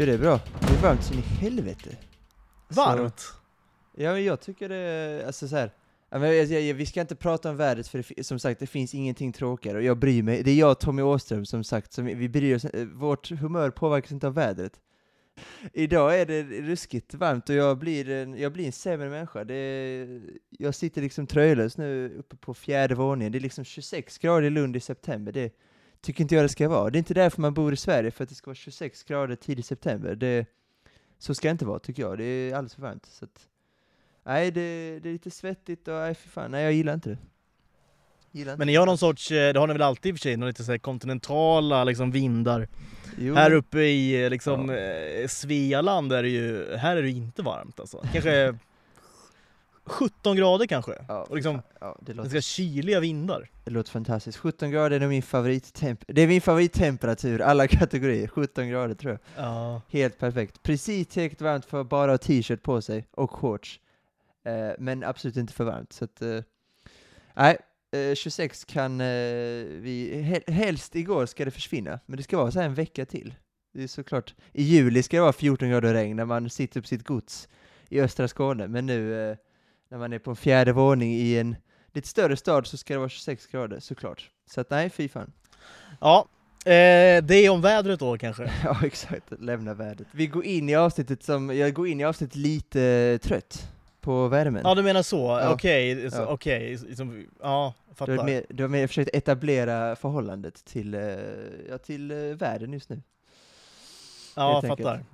Jo det är bra. Det är varmt in i helvete. Varmt? Så, ja men jag tycker det, alltså så här. Ja, men jag, jag, vi ska inte prata om vädret för det, som sagt det finns ingenting tråkigare och jag bryr mig. Det är jag och Tommy Åström som sagt, som vi bryr oss, eh, vårt humör påverkas inte av vädret. Idag är det ruskigt varmt och jag blir en, jag blir en sämre människa. Det, jag sitter liksom tröjlös nu uppe på fjärde våningen. Det är liksom 26 grader i Lund i september. Det tycker inte jag det ska vara. Det är inte därför man bor i Sverige, för att det ska vara 26 grader tidigt september. Det, så ska det inte vara, tycker jag. Det är alldeles för varmt. Så att, nej, det, det är lite svettigt och nej, för fan, nej, jag gillar inte det. Gillar inte Men ni har någon sorts, eh, det har ni väl alltid i och för sig, någon lite så kontinentala liksom vindar Jo. Här uppe i eh, liksom, ja. Eh, Svealand är det ju, här är det inte varmt alltså. Kanske 17 grader kanske. Ja, och liksom, ja, det låter... ganska kyliga vindar. Det låter fantastiskt. 17 grader är min favorittemp det är min favorittemperatur, alla kategorier. 17 grader tror jag. Ja. Helt perfekt. Precis tillräckligt varmt för att bara ha t-shirt på sig och shorts. Eh, men absolut inte för varmt. Så att, eh, nej, 26 eh, kan eh, vi, helst igår ska det försvinna, men det ska vara så en vecka till. Det är såklart, i juli ska det vara 14 grader regn när man sitter på sitt gods i östra Skåne, men nu eh, när man är på en fjärde våning i en lite större stad så ska det vara 26 grader såklart. Så att nej, fy fan. Ja, eh, det är om vädret då kanske? ja, exakt. Lämna vädret. Vi går in i avsnittet som, jag går in i avsnittet lite trött på värmen. Ja du menar så, ja. okej, okay. ja. Liksom, ja, fattar. Du har, mer, du har mer försökt etablera förhållandet till, eh, ja, till eh, världen just nu. Ja, fattar.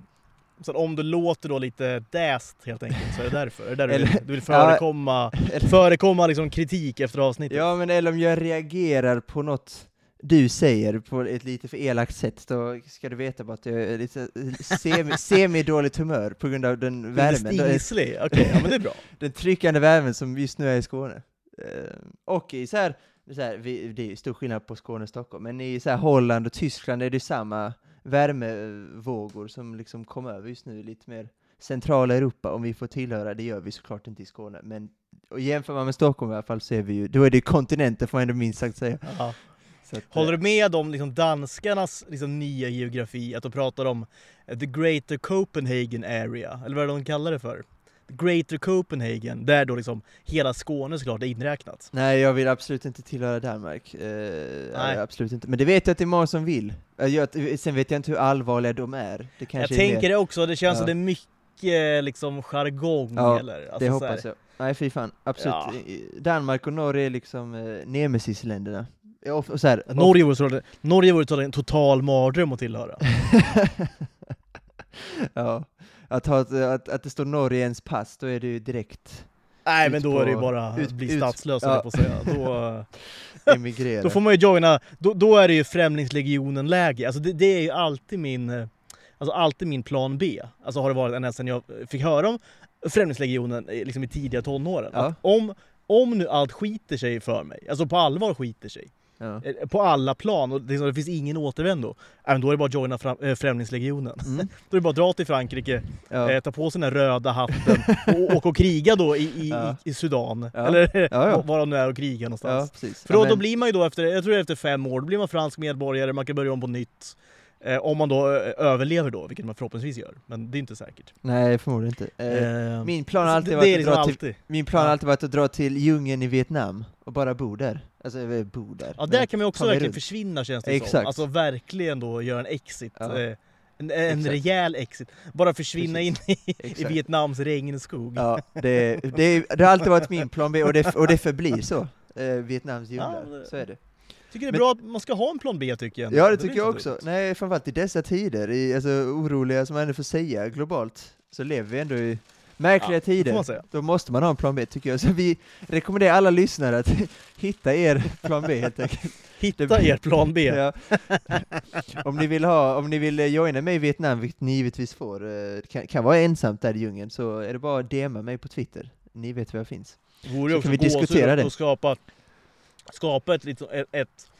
Så om du låter då lite däst helt enkelt, så är det därför? Är det där eller, du, vill, du vill förekomma, ja, förekomma liksom kritik efter avsnittet? Ja, men eller om jag reagerar på något du säger på ett lite för elakt sätt, då ska du veta bara att jag är lite semi, semi-dåligt humör på grund av den värmen. Lite stingslig? Okej, okay, ja men det är bra. den tryckande värmen som just nu är i Skåne. Eh, och i så här, så här, det är stor skillnad på Skåne och Stockholm, men i så här Holland och Tyskland är det samma värmevågor som liksom kommer över just nu, lite mer centrala Europa, om vi får tillhöra, det gör vi såklart inte i Skåne, men och jämför man med Stockholm i alla fall så är vi ju, då är det kontinenten får man ändå minst sagt säga. Aha. Att, Håller du med om liksom danskarnas liksom nya geografi, att de pratar om the greater Copenhagen area, eller vad är det de kallar det för? Greater Copenhagen, där då liksom hela Skåne såklart är inräknat. Nej, jag vill absolut inte tillhöra Danmark. Eh, Nej. Absolut inte. Men det vet jag att det är många som vill. Jag, sen vet jag inte hur allvarliga de är. Det jag tänker mer... det också, det känns ja. som det är mycket liksom jargong ja, eller? Alltså, det hoppas jag. Nej fy fan, absolut. Ja. Danmark och Norge är liksom eh, nemesis-länderna. Och, så här, Norge vore Norge vore en total mardröm att tillhöra. ja, att, ha, att, att det står Norge i ens pass, då är det ju direkt Nej men då är det ju bara att bli statslös ja. på att säga. Då, Emigrera. då får man ju joina, då, då är det ju Främlingslegionen-läge. Alltså det, det, är ju alltid min, alltså alltid min plan B. Alltså har det varit ända sedan jag fick höra om Främlingslegionen eh, liksom i tidiga tonåren. Ja. om, om nu allt skiter sig för mig, alltså på allvar skiter sig, Ja. Eh, på alla plan, och det, finns ingen återvändo. Även då är det bara att joina fram, äh, Främlingslegionen. Mm. då är det bara att dra till Frankrike, ja. äh, ta på sig den röda hatten och åka och kriga då i, i, ja. i Sudan. Eller ja, var de nu är och kriga någonstans. För då, då blir man ju då efter, jag tror efter fem år, då blir man fransk medborgare, man kan börja om på nytt. Eh, om man då eh, överlever då, vilket man förhoppningsvis gör. Men det är inte säkert. Nej, förmodligen inte. Eh, min plan har alltid, varit, liksom att dra alltid. Till, min plan har alltid varit att dra till djungeln i Vietnam och bara bo där. Alltså, bo där. Ja, där kan man också verkligen runt. försvinna känns det Exakt. som. Alltså verkligen då göra en exit. Ja. Eh, en, en rejäl exit. Bara försvinna Precis. in i, i, Vietnams regnskog. Ja, det, det, det, har alltid varit min plan B och det, och det förblir så. Eh, Vietnams djungler, ja, så är det tycker det är bra att man ska ha en plan B tycker jag. Ja det, det tycker jag också. Ut. Nej, framförallt i dessa tider, i, alltså, oroliga som man ändå får säga globalt, så lever vi ändå i märkliga ja, tider. Då måste man ha en plan B tycker jag. Så vi rekommenderar alla lyssnare att hitta er plan B helt enkelt. Hitta er plan B! Ja. om, ni vill ha, om ni vill joina mig i Vietnam, vilket ni givetvis får, eh, kan, kan vara ensamt där i djungeln, så är det bara att DMa mig på Twitter. Ni vet var jag finns. Vore så kan vi diskutera det. Att skapa skapa ett, ett, ett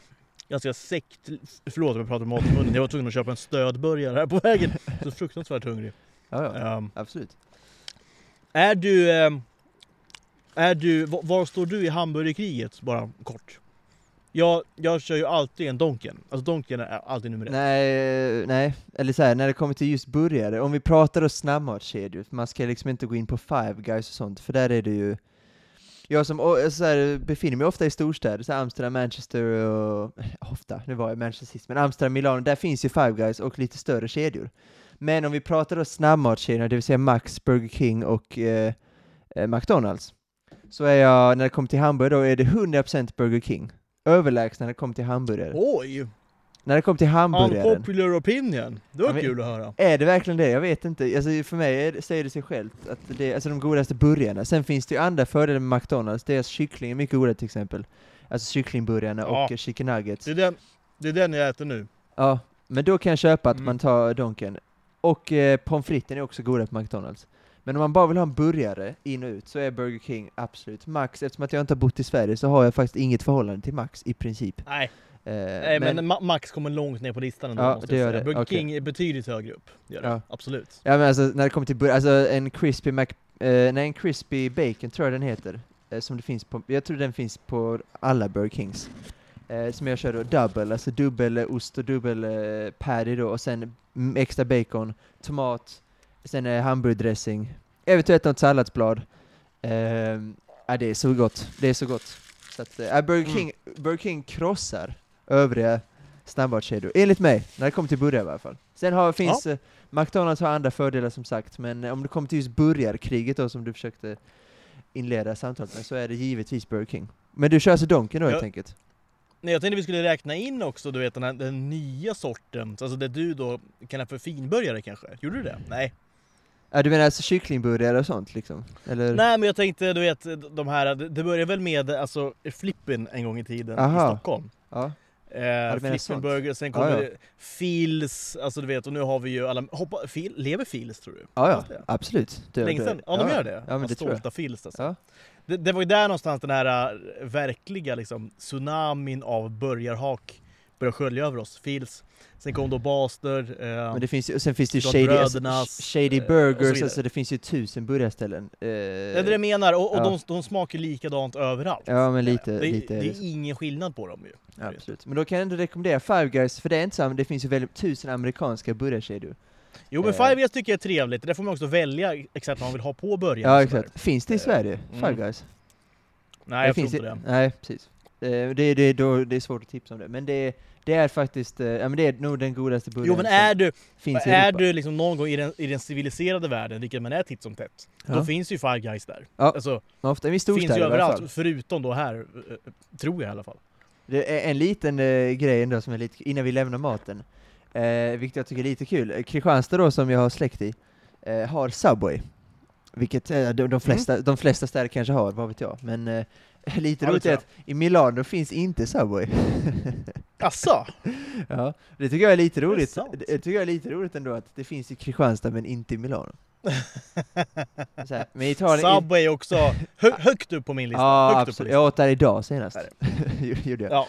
ganska sekt... Förlåt om jag pratar mat i munnen, jag var tvungen att köpa en stödburgare här på vägen. Så fruktansvärt hungrig. Ja, ja. Um, absolut. Är du... Um, är du... Var, står du i hamburgerkriget, bara kort? Jag, jag kör ju alltid en Donken, alltså Donken är alltid nummer ett. Nej, nej, eller så här, när det kommer till just burgare, om vi pratar då snabbmatskedjor, man ska liksom inte gå in på Five Guys och sånt, för där är det ju jag som eh, så här, befinner mig ofta i storstäder, så Amsterdam, Manchester och... Eh, ofta, nu var jag i Manchester sist, men Amsterdam, Milano, där finns ju Five Guys och lite större kedjor. Men om vi pratar då snabbmatskedjorna, det vill säga Max, Burger King och eh, eh McDonalds, så är jag, när det kommer till hamburgare, då är det 100% Burger King. Överlägset när det kommer till hamburgare. Oj! När det kommer till hamburgaren. Unpopular opinion. Det var ja, kul att höra. Är det verkligen det? Jag vet inte. Alltså, för mig är, säger det sig självt att det är alltså, de godaste burgarna. Sen finns det ju andra fördelar med McDonalds. Deras kyckling är mycket godare till exempel. Alltså kycklingburgarna ja. och chicken nuggets. Det är, den, det är den jag äter nu. Ja, men då kan jag köpa att mm. man tar Donken. Och eh, pommes fritesen är också goda på McDonalds. Men om man bara vill ha en burgare in och ut så är Burger King absolut Max. Eftersom att jag inte har bott i Sverige så har jag faktiskt inget förhållande till Max i princip. Nej. Eh, Nej men, men Max kommer långt ner på listan ändå, ja, måste det gör det. Burger okay. King är betydligt högre upp, gör det. Ja. absolut. Ja men alltså när det kommer till alltså en crispy Mac, eh, nej en crispy bacon tror jag den heter. Eh, som det finns på, jag tror den finns på alla Burger Kings. Eh, som jag kör då double, alltså dubbel ost och dubbel eh, patty då, och sen extra bacon, tomat, sen eh, hamburgardressing, eventuellt något salladsblad. Eh, det är så gott, det är så gott. Så att, äh, Burger, mm. King, mm. Burger King krossar övriga snabbmatskedjor, enligt mig, när det kommer till burgare i alla fall. Sen har, finns, ja. eh, McDonalds har andra fördelar som sagt, men eh, om det kommer till just burgarkriget då som du försökte inleda samtalet med, så är det givetvis Burger King. Men du kör alltså Donken då ja. helt enkelt? Nej, jag tänkte vi skulle räkna in också, du vet den, här, den nya sorten, alltså det du då kallar för finburgare kanske? Gjorde du det? Nej? Ja, du menar alltså kycklingburgare och sånt liksom? Eller? Nej men jag tänkte, du vet, de här, det började väl med alltså Flippin en gång i tiden Aha. i Stockholm. Ja. Eh, Flippenburger, sen kommer ja, ja. Fils, alltså du vet, och nu har vi ju alla, hoppa, fil, lever Fils tror du? Ja, ja, absolut. Det, Länge sedan? Ja, de gör det? Ja, men det tror jag. Fils alltså. Det, det, var ju där någonstans den här äh, verkliga liksom, tsunamin av burgarhak började skölja över oss. Fils, Sen kom då Baster, eh, Men det finns ju, sen finns det ju Shady, brödernas, shady eh, Burgers, alltså det finns ju tusen burgarställen. Eh, det är det jag menar, och, och ja. de, de smakar likadant överallt. Ja men lite, det, lite det, är, det är ingen skillnad på dem ju. Ja, absolut. Men då kan jag ändå rekommendera Five Guys, för det är inte samma, det finns ju väldigt tusen amerikanska burgarkedjor. Jo men Five Guys tycker jag är trevligt, där får man också välja exakt vad man vill ha på början. Ja exakt. Finns det i Sverige, Five mm. Guys? Nej jag tror inte det. Nej precis. Det, det, då, det är svårt att tipsa om det, men det det är faktiskt, eh, ja men det är nog den godaste burgaren Jo men är du, finns är du liksom någon gång i den, i den civiliserade världen, vilket man är titt som tätt, ja. då finns ju Five Guys där. Ja, alltså, ofta i storstäder finns ju överallt, förutom då här, eh, tror jag i alla fall. Det är en liten eh, grej ändå som är lite, innan vi lämnar maten, eh, vilket jag tycker är lite kul. Kristianstad då, som jag har släkt i, eh, har Subway. Vilket eh, de, de, flesta, mm. de flesta städer kanske har, vad vet jag. Men eh, lite roligt är att i Milano finns inte Subway. Asså? ja, det tycker jag är lite roligt. Det, det tycker jag är lite roligt ändå att det finns i Kristianstad men inte i Milano. här, men Italien, Subway också hö, högt upp på min lista. Ja, absolut. Jag åt där idag senast. Gjorde jag. Ja.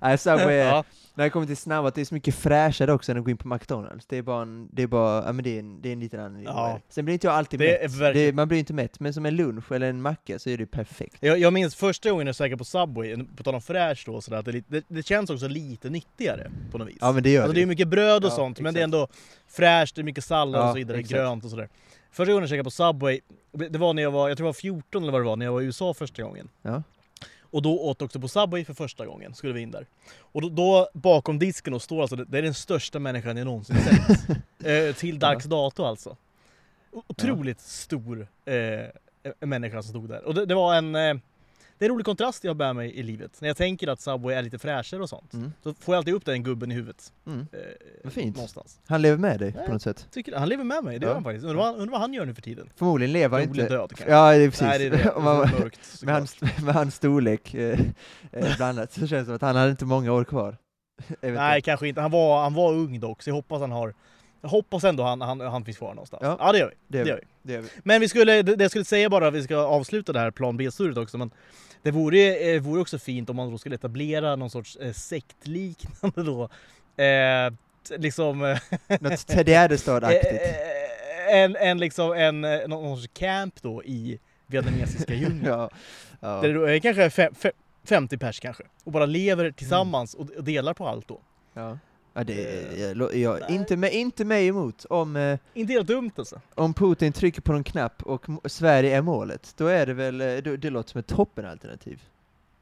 Nej, Subway är, ja när det kommer till snabbmat, det är så mycket fräschare också än att gå in på McDonalds. Det är bara en, det är bara, ja men det är en, det är en liten annan ja. Sen blir inte jag alltid det mätt. Det, man blir inte mätt, men som en lunch eller en macka så är det perfekt. Jag, jag minns första gången jag käkade på Subway, på tal om fräsch då, sådär, att det, det, det, känns också lite nyttigare på något vis. Ja men det gör alltså, det. det är mycket bröd och ja, sånt, exakt. men det är ändå fräscht, det är mycket sallad ja, och så vidare, exakt. grönt och sådär. Första gången jag käkade på Subway, det var när jag var, jag tror jag var 14 eller vad det var, när jag var i USA första gången. Ja. Och då åt också på Subway för första gången, skulle vi in där. Och då, då bakom disken och står alltså, det är den största människan jag någonsin sett. eh, till dags dato alltså. Otroligt ja. stor eh, människa som stod där. Och det, det var en... Eh, det är en rolig kontrast jag bär mig i livet. När jag tänker att Subway är lite fräschare och sånt. Mm. Så får jag alltid upp den gubben i huvudet. Mm. Eh, fint. Någonstans. Han lever med dig Nej, på något sätt? Tycker, han lever med mig, det ja. gör han faktiskt. Undrar vad, undrar vad han gör nu för tiden? Förmodligen lever han inte... död kanske. Ja, det är precis. Nej, det är det. Man, mörkt, med, hans, med hans storlek, eh, eh, bland annat, så känns det som att han hade inte många år kvar. Nej, kanske inte. Han var, han var ung dock, så jag hoppas han har jag hoppas ändå han, han, han finns kvar någonstans. Ja, ja det gör vi. Det gör vi. Det gör vi. Det gör vi. Men vi skulle, det, det jag skulle säga bara, vi ska avsluta det här plan B-surret också, men det vore, eh, vore också fint om man då skulle etablera någon sorts eh, sektliknande då. Eh, liksom... Eh, Något Ted Gärdestad-aktigt. Eh, en, en liksom, en, någon sorts camp då i vietnamesiska djungeln. ja, ja. Det är kanske fem, fem, 50 pers kanske. Och bara lever tillsammans mm. och delar på allt då. Ja. Ja, det är, jag, jag, inte, med, inte mig emot. Om, eh, inte helt dumt alltså. Om Putin trycker på någon knapp och Sverige är målet, då är det väl, eh, då, det låter som ett toppenalternativ.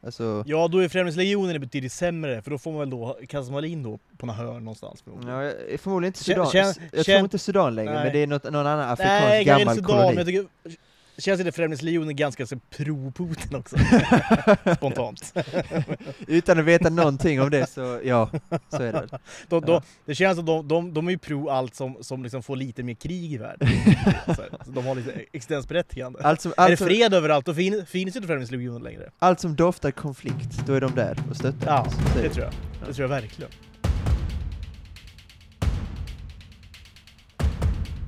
Alltså... Ja, då är Främlingslegionen betydligt sämre, för då får man väl då, kastar man in då på något hörn någonstans. Ja, förmodligen inte Sudan. Kän, jag tror inte Sudan längre, nej. men det är något, någon annan afrikansk nej, gammal Sudan, koloni. Jag tycker, Känns inte Främlingslegionen ganska så pro-Putin också? Spontant. Utan att veta någonting om det så, ja, så är det de, de, Det känns som de, de, de är ju pro allt som, som liksom får lite mer krig i världen. så, de har lite existensberättigande. Allt som, allt är det fred överallt, då fin, finns inte Främlingslegionen längre. Allt som doftar konflikt, då är de där och stöttar. Ja, det, det tror jag. Det tror jag verkligen.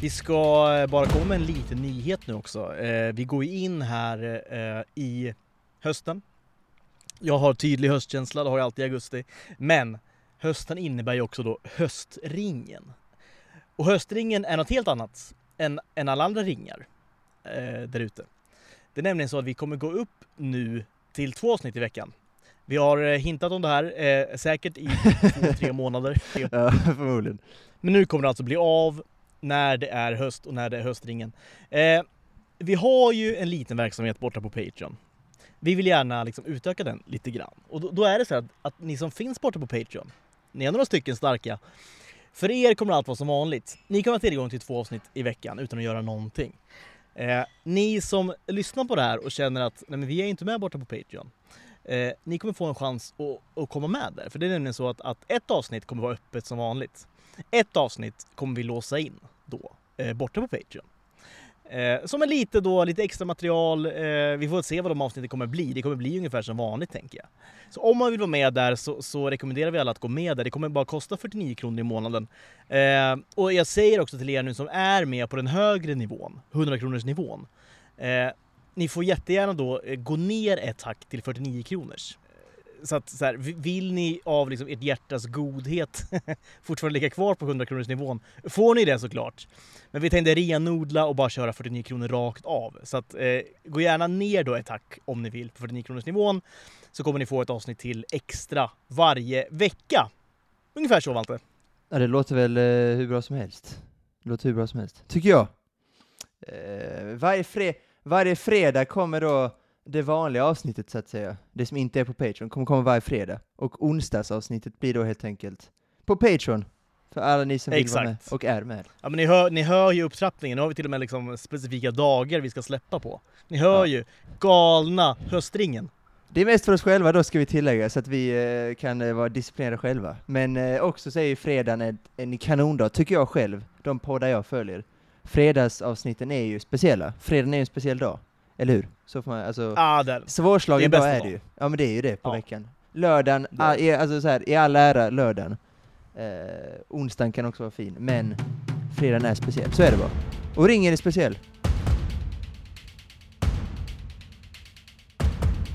Vi ska eh, bara komma med en liten nyhet nu också. Eh, vi går in här eh, i hösten. Jag har tydlig höstkänsla, det har jag alltid i augusti. Men hösten innebär ju också då höstringen. Och höstringen är något helt annat än, än alla andra ringar eh, där ute. Det är nämligen så att vi kommer gå upp nu till två avsnitt i veckan. Vi har hintat om det här eh, säkert i två, tre månader. Ja, förmodligen. Men nu kommer det alltså bli av när det är höst och när det är höstringen. Eh, vi har ju en liten verksamhet borta på Patreon. Vi vill gärna liksom utöka den lite grann. Och då, då är det så att, att, ni som finns borta på Patreon, ni är några stycken starka. För er kommer allt vara som vanligt. Ni kommer ha tillgång till två avsnitt i veckan utan att göra någonting. Eh, ni som lyssnar på det här och känner att nej men vi är inte med borta på Patreon. Eh, ni kommer få en chans att, att, komma med där. För det är nämligen så att, att ett avsnitt kommer vara öppet som vanligt. Ett avsnitt kommer vi låsa in då, eh, borta på Patreon. Eh, som är lite då, lite extra material. Eh, vi får se vad de avsnitten kommer bli. Det kommer bli ungefär som vanligt tänker jag. Så om man vill vara med där så, så rekommenderar vi alla att gå med där. Det kommer bara kosta 49 kronor i månaden. Eh, och jag säger också till er nu som är med på den högre nivån, 100 kronors nivån. Eh, ni får jättegärna då eh, gå ner ett hack till 49 kronors så att så här, vill ni av liksom ert hjärtas godhet fortfarande ligga kvar på 100 kronors nivån får ni det såklart. Men vi tänkte renodla och bara köra 49 kronor rakt av. Så att, eh, gå gärna ner då ett tack om ni vill på 49 kronors nivån så kommer ni få ett avsnitt till extra varje vecka. Ungefär så Valter. Ja, det låter väl eh, hur bra som helst. Det låter hur bra som helst, tycker jag. Eh, varje, fre varje fredag kommer då det vanliga avsnittet så att säga, det som inte är på Patreon, kommer komma varje fredag. Och onsdagsavsnittet blir då helt enkelt på Patreon. För alla ni som vill Exakt. vara med och är med. Ja men ni hör, ni hör ju upptrappningen, nu har vi till och med liksom specifika dagar vi ska släppa på. Ni hör ja. ju, galna höstringen. Det är mest för oss själva då ska vi tillägga, så att vi eh, kan eh, vara disciplinerade själva. Men eh, också så är ju fredagen en, en kanondag, tycker jag själv, de poddar jag följer. Fredagsavsnitten är ju speciella, fredagen är ju en speciell dag. Eller hur? Så får man, alltså, ah, det svårslagen dag är det ju. Ja men det är ju det på ja. veckan. Lördagen, i, alltså så här, i all ära lördagen. Eh, onsdagen kan också vara fin, men fredagen är speciell. Så är det bara. Och ringen är speciell.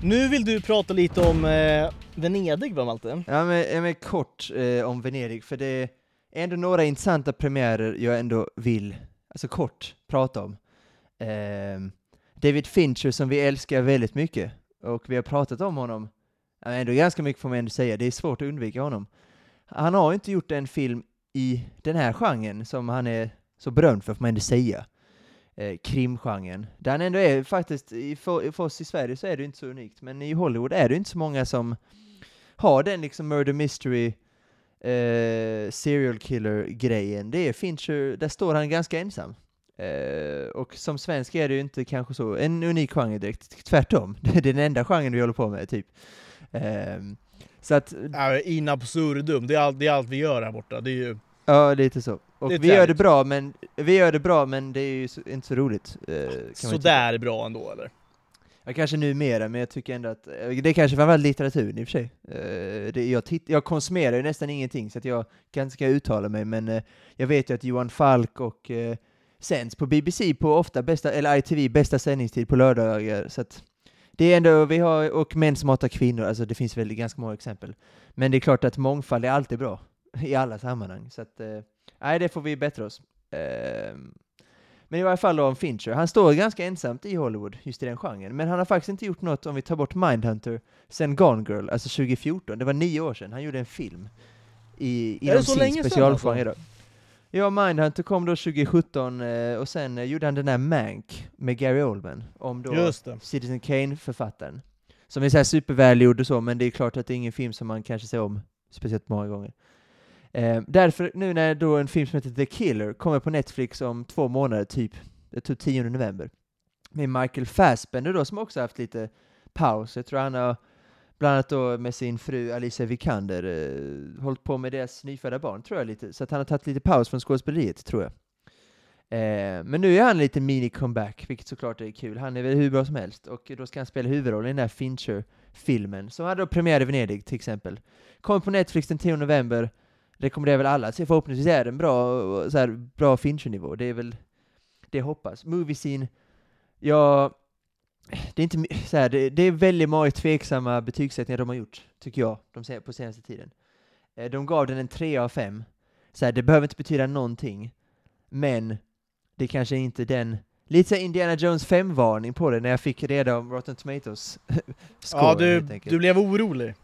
Nu vill du prata lite om eh, Venedig va Malte? Ja men, men kort eh, om Venedig, för det är ändå några intressanta premiärer jag ändå vill, alltså kort, prata om. Eh, David Fincher som vi älskar väldigt mycket, och vi har pratat om honom ändå ganska mycket får man ändå säga, det är svårt att undvika honom. Han har inte gjort en film i den här genren som han är så berömd för, får man ändå säga. Eh, krimgenren. Där han ändå är faktiskt, för, för oss i Sverige så är det inte så unikt, men i Hollywood är det inte så många som har den liksom murder mystery eh, serial killer-grejen. Det är Fincher, där står han ganska ensam. Uh, och som svensk är det ju inte kanske så en unik genre direkt, tvärtom. Det är den enda genren vi håller på med, typ. Uh, så att... In absurdum, det är, allt, det är allt vi gör här borta. Det är ju... Ja, lite så. Och vi gör det bra, men vi gör det bra, men det är ju så, inte så roligt. Uh, Sådär bra ändå, eller? Ja, kanske numera, men jag tycker ändå att, det är kanske framförallt litteraturen i och för sig. det, jag, titt, jag konsumerar ju nästan ingenting, så att jag kanske ska uttala mig, men jag vet ju att Johan Falk och sänds på BBC på ofta bästa, eller ITV, bästa sändningstid på lördagar. Så att det är ändå, vi har, och män som hatar kvinnor, alltså det finns väl ganska många exempel. Men det är klart att mångfald är alltid bra, i alla sammanhang. Så att, eh, nej, det får vi bättre oss. Eh, Men i varje fall då om Fincher, han står ganska ensamt i Hollywood, just i den genren, men han har faktiskt inte gjort något om vi tar bort Mindhunter sen Gone Girl, alltså 2014, det var nio år sedan, han gjorde en film i, inom sin specialgenre. Alltså? Ja, Mindhunter kom då 2017, eh, och sen eh, gjorde han den där Mank med Gary Oldman, om då Citizen Kane-författaren. Som är såhär supervälgjord och så, men det är klart att det är ingen film som man kanske ser om speciellt många gånger. Eh, därför, nu när då en film som heter The Killer kommer på Netflix om två månader, typ, jag tror 10 november, med Michael Fassbender då, som också haft lite paus. Jag tror han har, bland annat då med sin fru Alicia Vikander, eh, hållit på med deras nyfödda barn, tror jag lite. Så att han har tagit lite paus från skådespeleriet, tror jag. Eh, men nu är han lite mini-comeback, vilket såklart är kul. Han är väl hur bra som helst, och då ska han spela huvudrollen i den där Fincher-filmen, som hade då premiär i Venedig till exempel. Kommer på Netflix den 10 november, rekommenderar väl alla att se, förhoppningsvis är den bra, så här, bra Fincher-nivå, det är väl det jag hoppas. Movie scene, ja, det är inte så här, det, det, är väldigt många tveksamma betygssättningar de har gjort, tycker jag, de, på senaste tiden. Eh, de gav den en 3 av 5. Så här, det behöver inte betyda någonting, men det kanske inte den Lite såhär Indiana Jones 5-varning på det när jag fick reda om Rotten Tomatoes score, Ja, du, du blev orolig.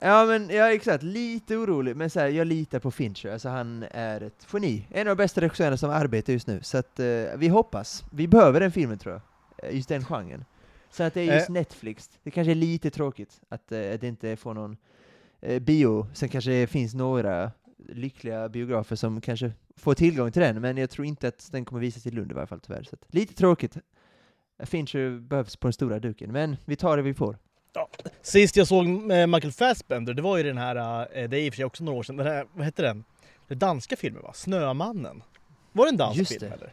Ja men, ja exakt, lite orolig, men så här, jag litar på Fincher, alltså han är ett geni. En av de bästa regissörerna som arbetar just nu, så att uh, vi hoppas. Vi behöver den filmen tror jag, eh, just den genren. Så att det är just äh. Netflix, det kanske är lite tråkigt att, att det inte får någon uh, bio, sen kanske det finns några lyckliga biografer som kanske får tillgång till den, men jag tror inte att den kommer visas i Lund i varje fall tyvärr. Så lite tråkigt. Fincher behövs på den stora duken, men vi tar det vi får. Ja. Sist jag såg eh, Michael Fassbender, det var ju den här, eh, det är i och för sig också några år sedan, den här, vad hette den? Den danska filmen va? Snömannen? Var det en dansk Just film det. eller?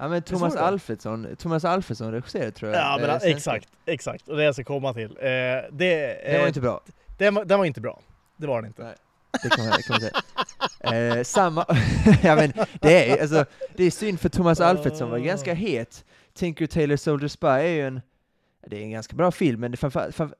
Ja men Thomas Alfredsson, Thomas Alfredsson regisserade tror jag. Ja men eh, exakt, exakt. Och det jag ska komma till. Eh, det, eh, den var inte bra. Den, den var inte bra. Det var den inte. Nej. Det det kan man säga. Eh, samma, ja men det är, alltså, det är synd för Thomas Alfredsson var ganska het. Tinker Taylor Soldier Spy är ju en det är en ganska bra film, men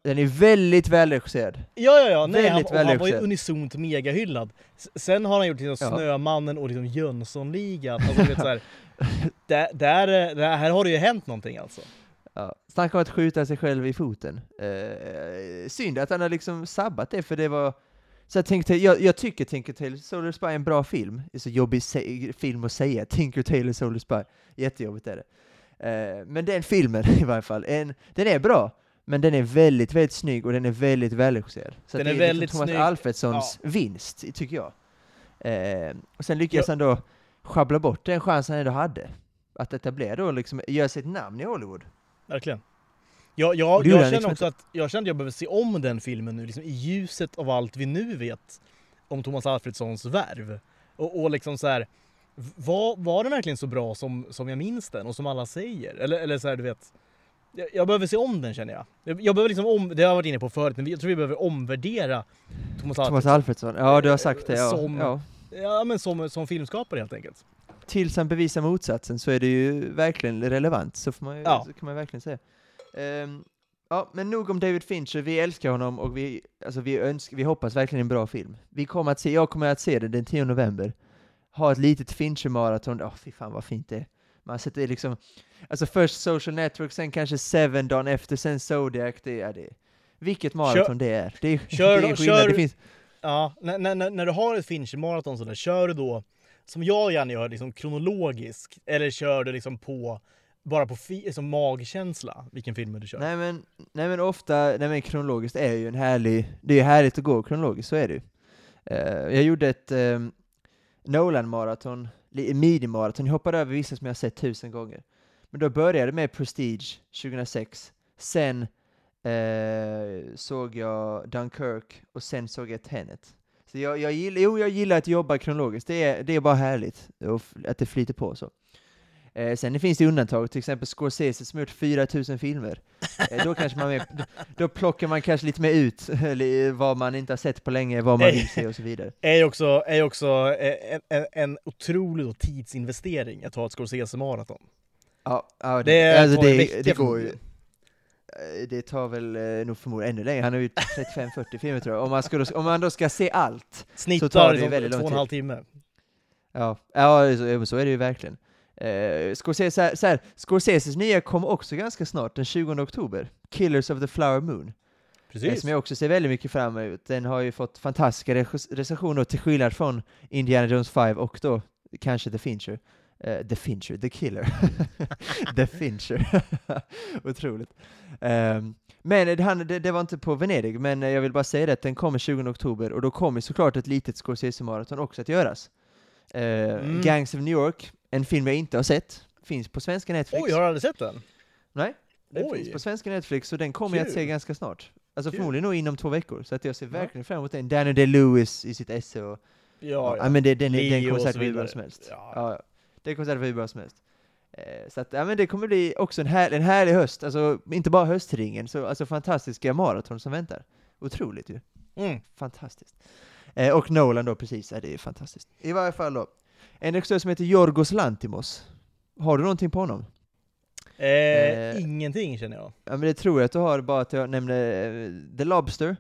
den är väldigt välregisserad. Ja, ja, ja. Nej, väldigt han, han var ju unisont megahyllad. Sen har han gjort liksom ja. Snömannen och liksom Jönssonligan. Alltså, vet, så här, där, där, där, här har det ju hänt någonting alltså. Ja. Snacka om att skjuta sig själv i foten. Eh, synd att han har liksom sabbat det, för det var... Så jag, tänkte, jag, jag tycker Tinker Tailor Soldier Spy är en bra film. Det är så jobbig film att säga, Tinker Tailor Soldier Spy. Jättejobbigt är det. Eh, men den filmen i varje fall, en, den är bra, men den är väldigt, väldigt snygg och den är väldigt välregisserad. Så den är, är liksom väldigt liksom Thomas snygg. Alfredssons ja. vinst, tycker jag. Eh, och sen lyckas ja. han då schabbla bort den chansen han ändå hade. Att etablera då, liksom, göra sitt namn i Hollywood. Verkligen. Jag, jag, jag känner liksom också att jag kände att jag behöver se om den filmen nu, liksom, i ljuset av allt vi nu vet om Thomas Alfredssons värv. Och, och liksom så här, var, var den verkligen så bra som, som jag minns den och som alla säger? Eller, eller så här, du vet. Jag, jag behöver se om den känner jag. Jag, jag behöver liksom om, det har jag varit inne på förut, men jag tror vi behöver omvärdera Thomas Alfredsson. Thomas Alfredsson, ja du har sagt det. Ja. Som, ja. Ja men som, som filmskapare helt enkelt. Tills han bevisar motsatsen så är det ju verkligen relevant, så, får man, ja. så kan man verkligen säga. Um, ja, men nog om David Fincher, vi älskar honom och vi, alltså vi, önskar, vi hoppas verkligen en bra film. Vi kommer att se, jag kommer att se den den 10 november ha ett litet Fincher-maraton, åh oh, fy fan vad fint det är. Man sätter liksom, alltså först Social Network, sen kanske Seven dagen efter, sen Zodiac, det är det. Vilket maraton det är. Det är, kör, det är skillnad, kör, det finns... Ja, när, när, när du har ett Fincher-maraton sådär, kör du då, som jag gärna gör, liksom kronologiskt, eller kör du liksom på bara på liksom magkänsla, vilken film du kör? Nej men, nej men ofta, nej men kronologiskt är ju en härlig, det är ju härligt att gå kronologiskt, så är det ju. Uh, jag gjorde ett, ehm, um, Nolan-maraton, midi-maraton, jag hoppade över vissa som jag sett tusen gånger. Men då började med Prestige 2006, sen eh, såg jag Dunkirk och sen såg jag Tenet. Så jag, jag, gillar, jo, jag gillar att jobba kronologiskt, det är, det är bara härligt att det flyter på så. Eh, sen finns det undantag, till exempel Scorsese som gjort 4000 filmer. Eh, då, kanske man med, då, då, plockar man kanske lite mer ut vad man inte har sett på länge, vad man vill se och så vidare. är också, är också eh, en, en, en otrolig tidsinvestering att ha ett Scorsese-maraton. Ja, ja, det, det, alltså det, det går ju. Eh, det tar väl eh, nog förmodligen ännu längre, han har ju 35-40 filmer tror jag. Om man, skulle, om man då ska se allt, Snittar så tar det liksom väldigt lång tid. två och en halv timme. Ja, ja så, så är det ju verkligen. Eh, Scorsese, så här, Scorseses nya kommer också ganska snart, den 20 oktober. Killers of the Flower Moon. Precis. Eh, som jag också ser väldigt mycket fram emot. Den har ju fått fantastiska recensioner till skillnad från Indiana Jones 5 och då kanske The Fincher. Uh, the Fincher, The Killer. the Fincher. Otroligt. Um, men det, det, det, var inte på Venedig, men jag vill bara säga det att den kommer 20 oktober, och då kommer såklart ett litet Scorsese-maraton också att göras. Uh, mm. Gangs of New York, en film jag inte har sett, finns på svenska Netflix. Oj, har du aldrig sett den? Nej, den Oj. finns på svenska Netflix, och den kommer Kul. jag att se ganska snart. Alltså Kul. förmodligen nog inom två veckor, så att jag ser verkligen fram emot den. Daniel Day-Lewis i sitt esse och... Ja, ja. ja men det, den, den kommer säkert bli bra som helst. Ja. ja. Det kommer säkert bli hur bra som helst. Eh, så att, ja men det kommer bli också en, här, en härlig höst, alltså inte bara höstringen, så alltså fantastiska maraton som väntar. Otroligt ju. Mm. Fantastiskt. Eh, och Nolan då precis, ja, det är fantastiskt. I varje fall då, en regissör som heter Jorgos Lantimos. Har du någonting på honom? Eh, eh, ingenting känner jag. Ja men det tror jag att du har, bara att jag nämnde uh, The Lobster,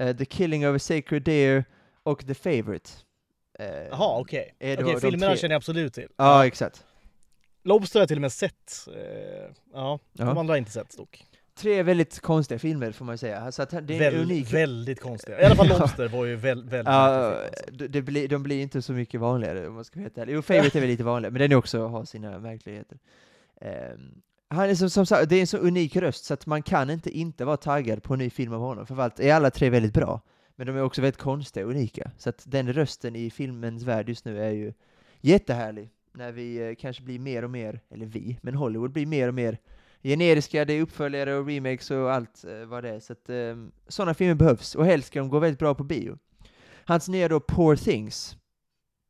uh, The Killing of a Sacred Deer och The Favourite. Jaha, okej. Okay. Okej, okay, filmerna känner jag absolut till. Ja, exakt. Lobster har jag till och med sett. ja, ja. de andra har inte sett dock. Tre väldigt konstiga filmer får man ju säga. Så att det är Väl, unik... Väldigt konstiga. I alla fall Lobster var ju väldigt, väldigt ja, det blir, De blir inte så mycket vanligare om man ska veta Jo, Favourite är väl lite vanligare, men den också har sina märkligheter. Um, han är som, som sagt, det är en så unik röst så att man kan inte inte vara taggad på en ny film av honom, för allt är alla tre väldigt bra. Men de är också väldigt konstiga och unika. Så att den rösten i filmens värld just nu är ju jättehärlig. När vi eh, kanske blir mer och mer, eller vi, men Hollywood blir mer och mer generiska, det är uppföljare och remakes och allt eh, vad det är. Så att ehm, sådana filmer behövs, och helst ska de gå väldigt bra på bio. Hans nya då Poor Things,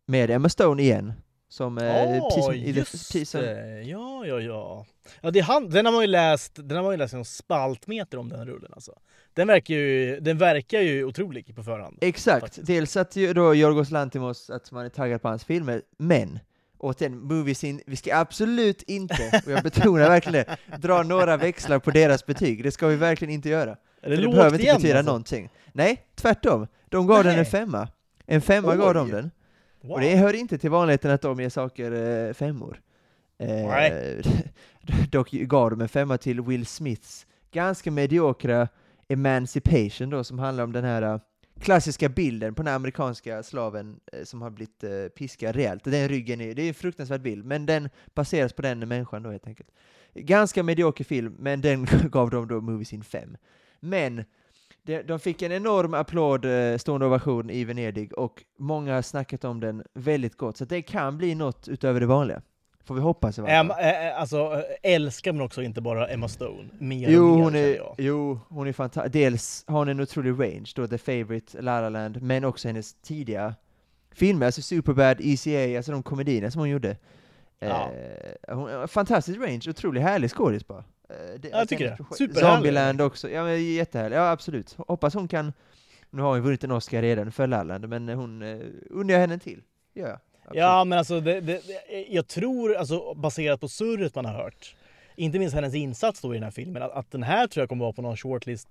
med Emma Stone igen, som oh, i just the, det. Ja, ja, ja. ja det han, den har man ju läst, den har man ju läst en spaltmeter om den rullen alltså. Den verkar ju, den verkar ju otrolig på förhand. Exakt. Faktiskt. Dels att ju då Yorgos Lantimos, att man är taggad på hans filmer, men återigen, moviesin, vi ska absolut inte, och jag betonar verkligen det, dra några växlar på deras betyg. Det ska vi verkligen inte göra. Är det, det behöver inte betyda alltså? någonting. Nej, tvärtom. De gav Nej. den en femma. En femma Oj. gav de den. Wow. Och det hör inte till vanligheten att de ger saker eh, femmor. Eh, dock gav de en femma till Will Smiths ganska mediokra Emancipation då, som handlar om den här uh, klassiska bilden på den amerikanska slaven uh, som har blivit uh, piskad rejält. Den ryggen är, det är en fruktansvärd bild, men den baseras på den människan då helt enkelt. Ganska medioker film, men den gav de då Moviesin 5. Men de fick en enorm applåd, eh, stående ovation i Venedig, och många har snackat om den väldigt gott, så det kan bli något utöver det vanliga. Får vi hoppas i varje fall. Äm, alltså, älskar man också inte bara Emma Stone? Mer jo, och mer, hon är, jag. Jo, hon är fantastisk. Dels har hon en otrolig range, då The Favourite, La La Land, men också hennes tidiga filmer, alltså Superbad, ECA, alltså de komedierna som hon gjorde. Ja. Eh, hon, fantastisk range, otroligt härlig skådis bara. Eh, det, jag tycker det. Superhärlig. Zombieland också, ja men jättehärlig, ja absolut. Hoppas hon kan, nu har hon vunnit en Oscar redan för Lalland, men hon uh, undrar jag henne till. Ja, ja men alltså, det, det, jag tror, alltså baserat på surret man har hört, inte minst hennes insats då i den här filmen, att, att den här tror jag kommer vara på någon shortlist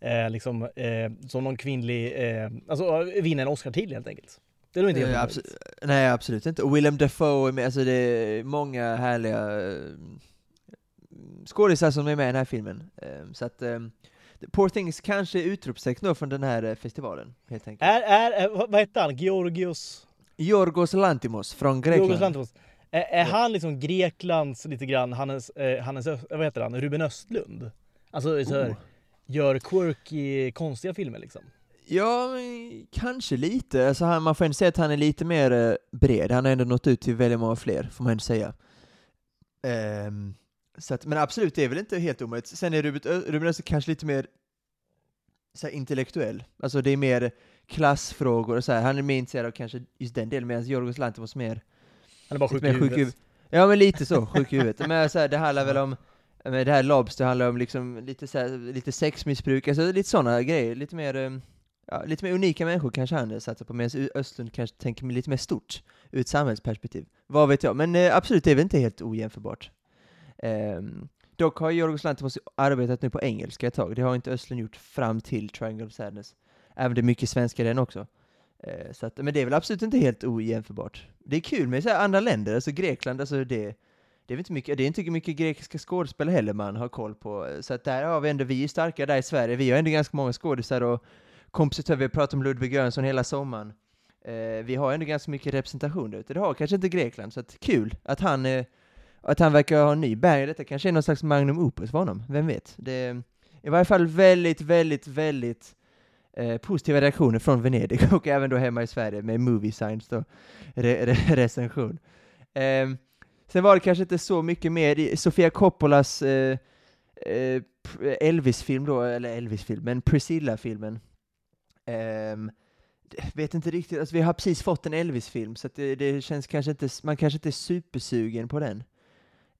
eh, liksom, eh, som någon kvinnlig, eh, alltså vinna en Oscar till helt enkelt. Det är nog inte helt eh, absolut, Nej absolut inte. Och Willem Dafoe alltså det är många härliga skådisar som är med i den här filmen. Um, så att um, Poor Things kanske är utropstecken då från den här uh, festivalen, helt enkelt. Är, är, vad heter han? Georgios? Georgos Lantimos från Grekland. Georgos Lantimos. Är, är han liksom Greklands lite grann, Hannes, eh, Hannes vad heter han, Ruben Östlund? Alltså så här, oh. gör quirky, konstiga filmer liksom. Ja, kanske lite. Alltså han, man får ändå säga att han är lite mer eh, bred. Han har ändå nått ut till väldigt många fler, får man ändå säga. Um, så att, men absolut, det är väl inte helt omöjligt. Sen är Ruben, Ruben Östlund kanske lite mer så här, intellektuell. Alltså det är mer klassfrågor och så här. Han är mer intresserad av kanske just den delen, medan Jorgos Lanthimos mer... Han är bara sjuk i huvudet. Huvud. Ja men lite så, sjuk i huvudet. Men så här, det handlar väl om, men det här Lobster handlar om liksom lite, så här, lite sexmissbruk, alltså lite sådana grejer. Lite mer, eh, ja, lite mer unika människor kanske han satsar på, medan Östlund kanske tänker lite mer stort, ur ett samhällsperspektiv. Vad vet jag, men eh, absolut, det är väl inte helt ojämförbart. Um, dock har Jorgos Lanthimos arbetat nu på engelska ett tag, det har inte Östlund gjort fram till Triangle of Sadness. Även det är mycket svenska i den också. Eh, så att, men det är väl absolut inte helt ojämförbart. Det är kul med så andra länder, alltså Grekland, alltså det, det är inte mycket, det är inte mycket grekiska skådespelare heller man har koll på, så att där har vi ändå, vi är starka där i Sverige, vi har ändå ganska många skådisar och kompositörer, vi har pratat om Ludvig Göransson hela sommaren. Eh, vi har ändå ganska mycket representation där ute, det har kanske inte Grekland, så att kul att han, eh, att han verkar ha en ny bärg, detta kanske är någon slags magnum opus för honom, vem vet? Det är i varje fall väldigt, väldigt, väldigt eh, positiva reaktioner från Venedig och även då hemma i Sverige med Movie Science då, re re recension. Eh, sen var det kanske inte så mycket mer i Sofia Coppolas eh, eh Elvis-film då, eller Elvis-film, men Priscilla-filmen. Ehm, vet inte riktigt, alltså vi har precis fått en Elvis-film, så det, det, känns kanske inte, man kanske inte är supersugen på den.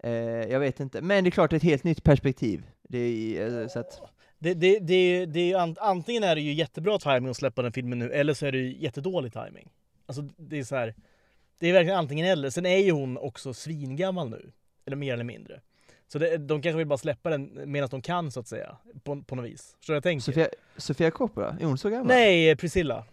Uh, jag vet inte, men det är klart ett helt nytt perspektiv. Det är, uh, så att... Det, det, det, det är, antingen är det ju jättebra timing att släppa den filmen nu, eller så är det ju jättedålig timing. Alltså det är så här, det är verkligen antingen eller. Sen är ju hon också svingammal nu, eller mer eller mindre. Så det, de kanske vill bara släppa den medan de kan så att säga, på, på något vis. Förstår jag tänker? Sofia, Sofia Coppola, är hon så gammal? Nej, Priscilla.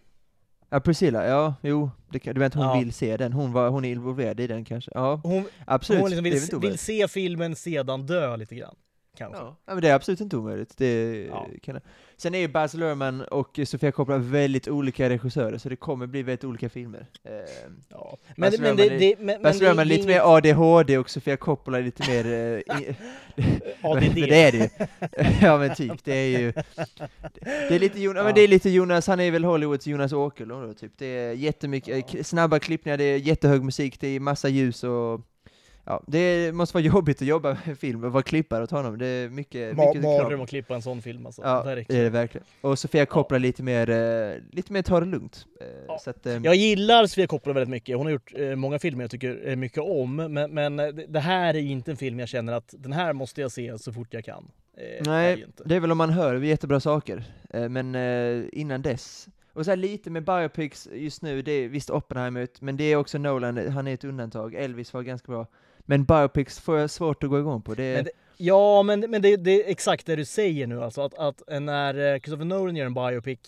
Ja, Priscilla, ja, jo, det, du vet hon ja. vill se den, hon, var, hon är involverad i den kanske? Ja, hon, absolut. Hon liksom vill, vill se filmen, sedan dö lite grann kanske. Ja, men det är absolut inte omöjligt. Det ja. kan... Sen är ju Baz Luhrmann och Sofia Coppola väldigt olika regissörer, så det kommer bli väldigt olika filmer. Eh, ja. Men, Baz men, det, det, men, Baz Luhrmann är lite mer ADHD och Sofia Coppola är lite mer... Eh, ADD. det är det ju. ja men typ, det är ju... Det är lite Jonas, ja. men det är lite Jonas, han är väl Hollywoods Jonas Åkerlund typ. Det är jättemycket, ja. snabba klippningar, det är jättehög musik, det är massa ljus och Ja, det måste vara jobbigt att jobba med film och vara klippare åt honom. Det är mycket, Ma mycket Mardröm att klippa en sån film alltså. Ja, det, är det verkligen. Och Sofia Coppola ja. lite mer, uh, lite mer ta det lugnt. Uh, ja. så att, um... Jag gillar Sofia Coppola väldigt mycket. Hon har gjort uh, många filmer jag tycker mycket om. Men, men det här är inte en film jag känner att den här måste jag se så fort jag kan. Nej, det, det är väl om man hör jättebra saker. men innan dess och så lite med biopics just nu, det är visst Oppenheimer, men det är också Nolan, han är ett undantag. Elvis var ganska bra. Men biopics får jag svårt att gå igång på. Det... Men det, ja, men, men det, det, är exakt det du säger nu alltså. Att, att när eh, Christopher Nolan gör en biopic,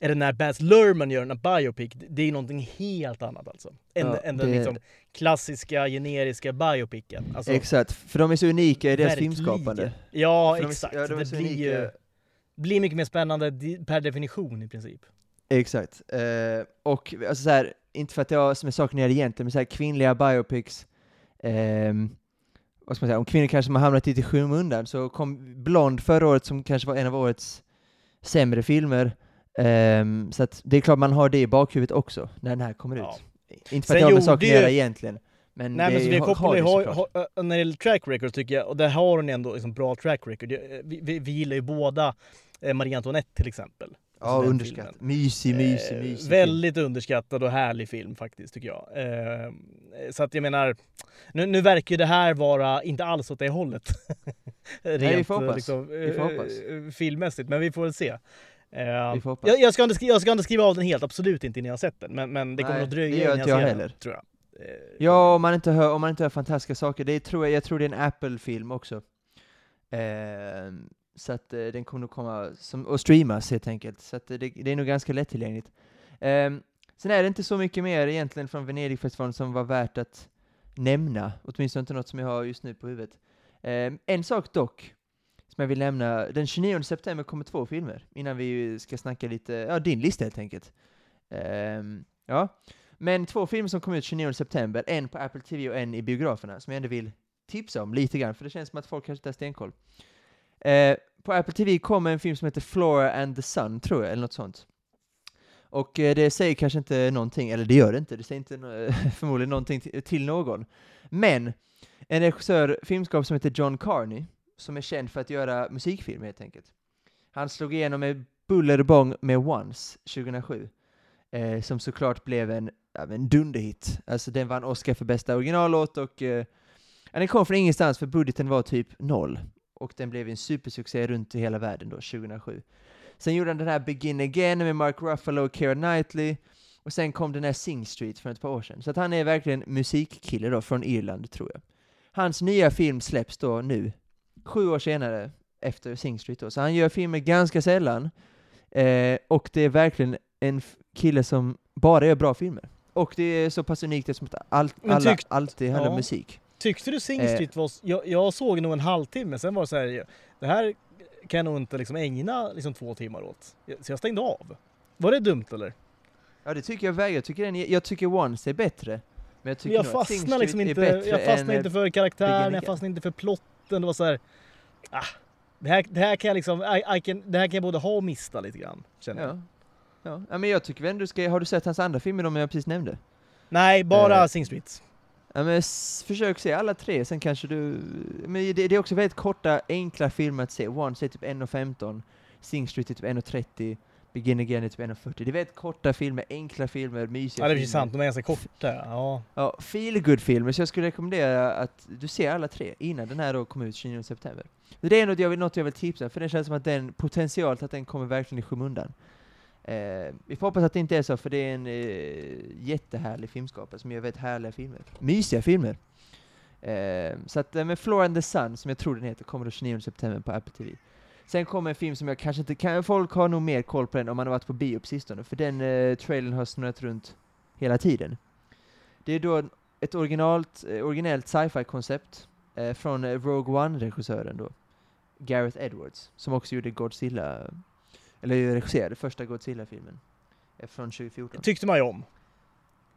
eller när Baz Luhrmann gör en biopic, det är någonting helt annat alltså. Än, ja, än den liksom klassiska, generiska biopicen. Alltså, exakt, för de är så unika i deras filmskapande. Ja, för exakt. De är, ja, de det blir ju blir mycket mer spännande per definition i princip. Exakt. Uh, och alltså så här, inte för att jag som är saken är egentligen, men så här, kvinnliga biopics eh, vad ska man säga, om kvinnor kanske har hamnat lite i skymundan, så kom Blond förra året som kanske var en av årets sämre filmer. Um, så det är klart man har det i bakhuvudet också, när den här kommer ja. ut. Inte för att det har med saken att göra egentligen. Men Nej, men Sofia Coppola har, har, har, när det gäller track record tycker jag, och där har hon ändå liksom bra track record. Vi, vi, vi gillar ju båda eh, Marie Antoinette till exempel. Ja, underskattad. Mysig, mysig, eh, mysig. väldigt film. underskattad och härlig film faktiskt, tycker jag. Eh, så att jag menar, nu, nu verkar ju det här vara inte alls åt det hållet. Rent, Nej, vi får hoppas. Liksom, vi får hoppas. Eh, filmmässigt, men vi får väl se. Eh, jag, jag, ska inte, jag ska inte skriva av den helt, absolut inte innan jag sett den, men, men det kommer Nej, att dröja innan jag, jag ser heller. den, tror jag. Eh, ja, om man inte hör, om man inte hör fantastiska saker. Det är, tror jag, jag tror det är en Apple-film också. Eh, så att eh, den kommer nog komma som, och streamas helt enkelt. Så att eh, det, det är nog ganska lättillgängligt. Um, sen är det inte så mycket mer egentligen från Venedigfestivalen som var värt att nämna, åtminstone inte något som jag har just nu på huvudet. Um, en sak dock, som jag vill nämna, den 29 september kommer två filmer, innan vi ska snacka lite, ja din lista helt enkelt. Um, ja, men två filmer som kommer ut 29 september, en på Apple TV och en i biograferna, som jag ändå vill tipsa om lite grann, för det känns som att folk kanske inte har stenkoll. Eh, på Apple TV kommer en film som heter Flora and the Sun, tror jag, eller något sånt. Och eh, det säger kanske inte någonting, eller det gör det inte, det säger inte förmodligen någonting till någon. Men en regissör, filmskapare som heter John Carney, som är känd för att göra musikfilmer helt enkelt. Han slog igenom med buller och bång med Once 2007, eh, som såklart blev en, ja, en dunderhit. Alltså den vann Oscar för bästa originallåt och eh, den kom från ingenstans för budgeten var typ noll och den blev en supersuccé runt i hela världen då, 2007. Sen gjorde han den här Begin Again med Mark Ruffalo och Keira Knightley, och sen kom den här Sing Street för ett par år sedan. Så att han är verkligen musikkille då, från Irland, tror jag. Hans nya film släpps då nu, sju år senare, efter Sing Street då. Så han gör filmer ganska sällan, eh, och det är verkligen en kille som bara gör bra filmer. Och det är så pass unikt som att allt, alla alltid handlar om musik. Tyckte du Sing Street var... Jag, jag såg nog en halvtimme, sen var det så här, det här kan jag nog inte liksom ägna liksom två timmar åt. Så jag stängde av. Var det dumt eller? Ja det tycker jag väger. Jag tycker, den, jag tycker Once är bättre. Men jag tycker jag fastnar liksom inte, jag fastnar inte för karaktären, jag fastnar inte för plotten. Det var så här, ah, det här, det här kan jag liksom, I, I can, det här kan jag både ha och mista lite grann, känner jag. Ja. ja, men jag tycker väl du ska, har du sett hans andra filmer de jag precis nämnde? Nej, bara uh, Sing Street. Ja, men försök se alla tre, sen kanske du... Men det, det är också väldigt korta, enkla filmer att se. Once är typ 1.15, Sing Street är typ 1.30, Begin Again är typ 1.40. Det är väldigt korta filmer, enkla filmer, mysiga Ja det är filmer. sant, de är ganska korta. Ja. ja feel good filmer så jag skulle rekommendera att du ser alla tre innan den här då kommer ut 29 september. Det är något jag vill, något jag vill tipsa, för det känns som att den, potentiellt att den kommer verkligen i skymundan. Eh, vi får hoppas att det inte är så, för det är en eh, jättehärlig filmskapare som gör väldigt härliga filmer. Mysiga filmer. Eh, så att, eh, med Flora and the Sun, som jag tror den heter, kommer då 29 september på Apple TV. Sen kommer en film som jag kanske inte kan, folk har nog mer koll på den om man har varit på bio på sistone, för den eh, trailern har snurrat runt hela tiden. Det är då ett originalt, eh, originellt sci-fi koncept eh, från eh, Rogue One-regissören då, Gareth Edwards, som också gjorde Godzilla eh, eller regisserade första Godzilla-filmen. Från 2014. Tyckte man ju om.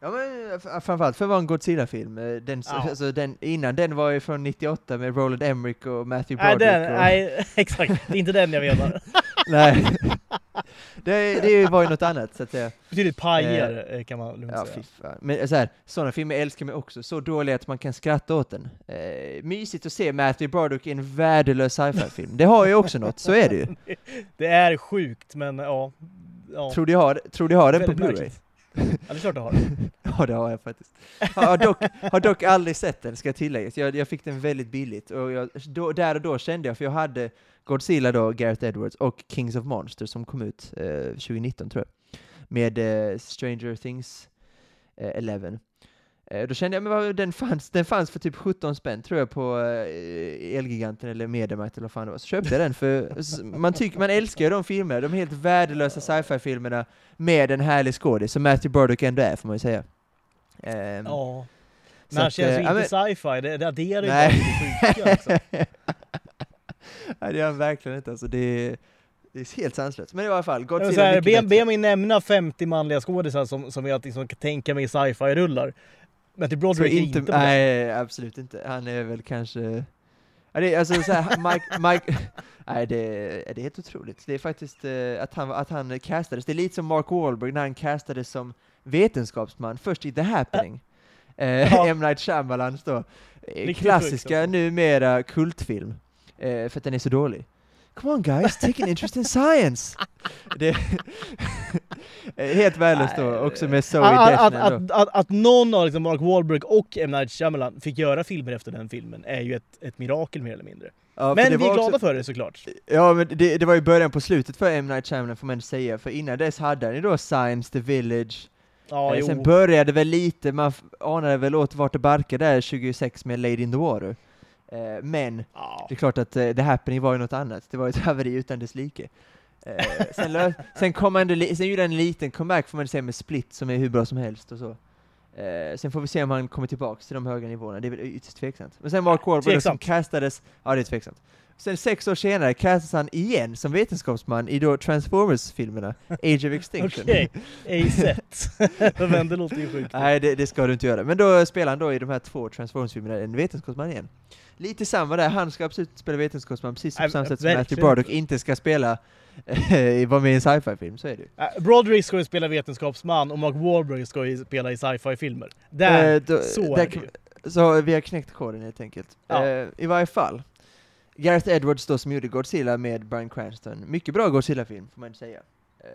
Ja men framförallt för att vara en Godzilla-film. Eh, den, ja. alltså, den, innan den var ju från 98 med Roland Emmerich och Matthew Broderick. Nej, den, och... nej exakt. Det är inte den jag menar. nej. Det, det var ju något annat så att säga. Betydligt pajigare eh, kan man lugnt ja, säga. Fiffa. Men så här, sådana filmer älskar man också, så dåliga att man kan skratta åt den. Eh, mysigt att se Matthew Broderick i en värdelös sci-fi-film. Det har ju också något, så är det ju. Det är sjukt, men ja. ja. Tror du har, tror har den på Blu-ray? Ja, det är klart du har. ja, det har jag faktiskt. Har dock, har dock aldrig sett den, ska tilläggas. Jag, jag fick den väldigt billigt, och jag, då, där och då kände jag, för jag hade Godzilla då, Gareth Edwards, och Kings of Monsters som kom ut eh, 2019 tror jag, med eh, Stranger Things eh, 11. Eh, då kände jag, men den fanns, den fanns för typ 17 spänn tror jag på eh, Elgiganten eller Mediamarkt eller vad fan det var, så köpte jag den för man, tycker, man älskar ju de filmerna, de helt värdelösa sci-fi-filmerna med en härlig skådis, som Matthew Broderick ändå är får man ju säga. Um, ja. Men han känns ju inte äh, sci-fi, det, det adderar ju bara lite sjuka alltså. Nej det gör han verkligen inte alltså, det är, det är helt sanslöst. Men i alla fall, Godzilla är be, be mig nämna 50 manliga skådisar som, som jag liksom kan tänka mig sci-fi-rullar. Till Broderick är inte, inte Nej, absolut inte. Han är väl kanske... Alltså så här, Mike, Mike, nej det, det är helt otroligt. Det är faktiskt uh, att, han, att han castades, det är lite som Mark Wahlberg när han castades som vetenskapsman, först i The Happening. Uh, ja. M. Night Shyamalans då, klassiska alltså. numera kultfilm eh, för att den är så dålig. Come on guys, take an interest in science! det helt värdelöst då, också med Zoe att, att, att, att, att någon av liksom Mark Wahlberg och M. Night Shyamalan fick göra filmer efter den filmen är ju ett, ett mirakel mer eller mindre. Ja, men vi är glada också, för det såklart. Ja, men det, det var ju början på slutet för M. Night Shyamalan får man säga, för innan dess hade han ju då Science, The Village, ja, eh, sen började väl lite, man anade väl åt vart det barkade där 26 med Lady in the Water. Eh, men ja. det är klart att eh, The Happening var ju något annat, det var ett haveri utan dess like. Eh, sen, sen, kom han, sen gjorde han en liten comeback får man säga med Split som är hur bra som helst och så. Eh, sen får vi se om han kommer tillbaka till de höga nivåerna, det är väl ytterst tveksamt. Men sen Mark Wahlberg som castades, ja det är tveksamt. Sen sex år senare castas han igen som vetenskapsman i då Transformers-filmerna, Age of Extinction. Okej, ej sett. Men det låter ju sjukt. Nej, det, det, ska du inte göra. Men då spelar han då i de här två Transformers-filmerna en vetenskapsman igen. Lite samma där, han ska absolut spela vetenskapsman precis på samma sätt som Matthew Broderick inte ska spela vara med i en sci-fi-film, så är det ju. Broderick ska ju spela vetenskapsman och Mark Wahlberg ska ju spela i sci-fi-filmer. Där, uh, då, så där, är det ju. Så vi har knäckt koden helt enkelt. Ja. Uh, I varje fall. Gareth Edwards då som gjorde Godzilla med Bryan Cranston. Mycket bra Godzilla-film, får man inte säga.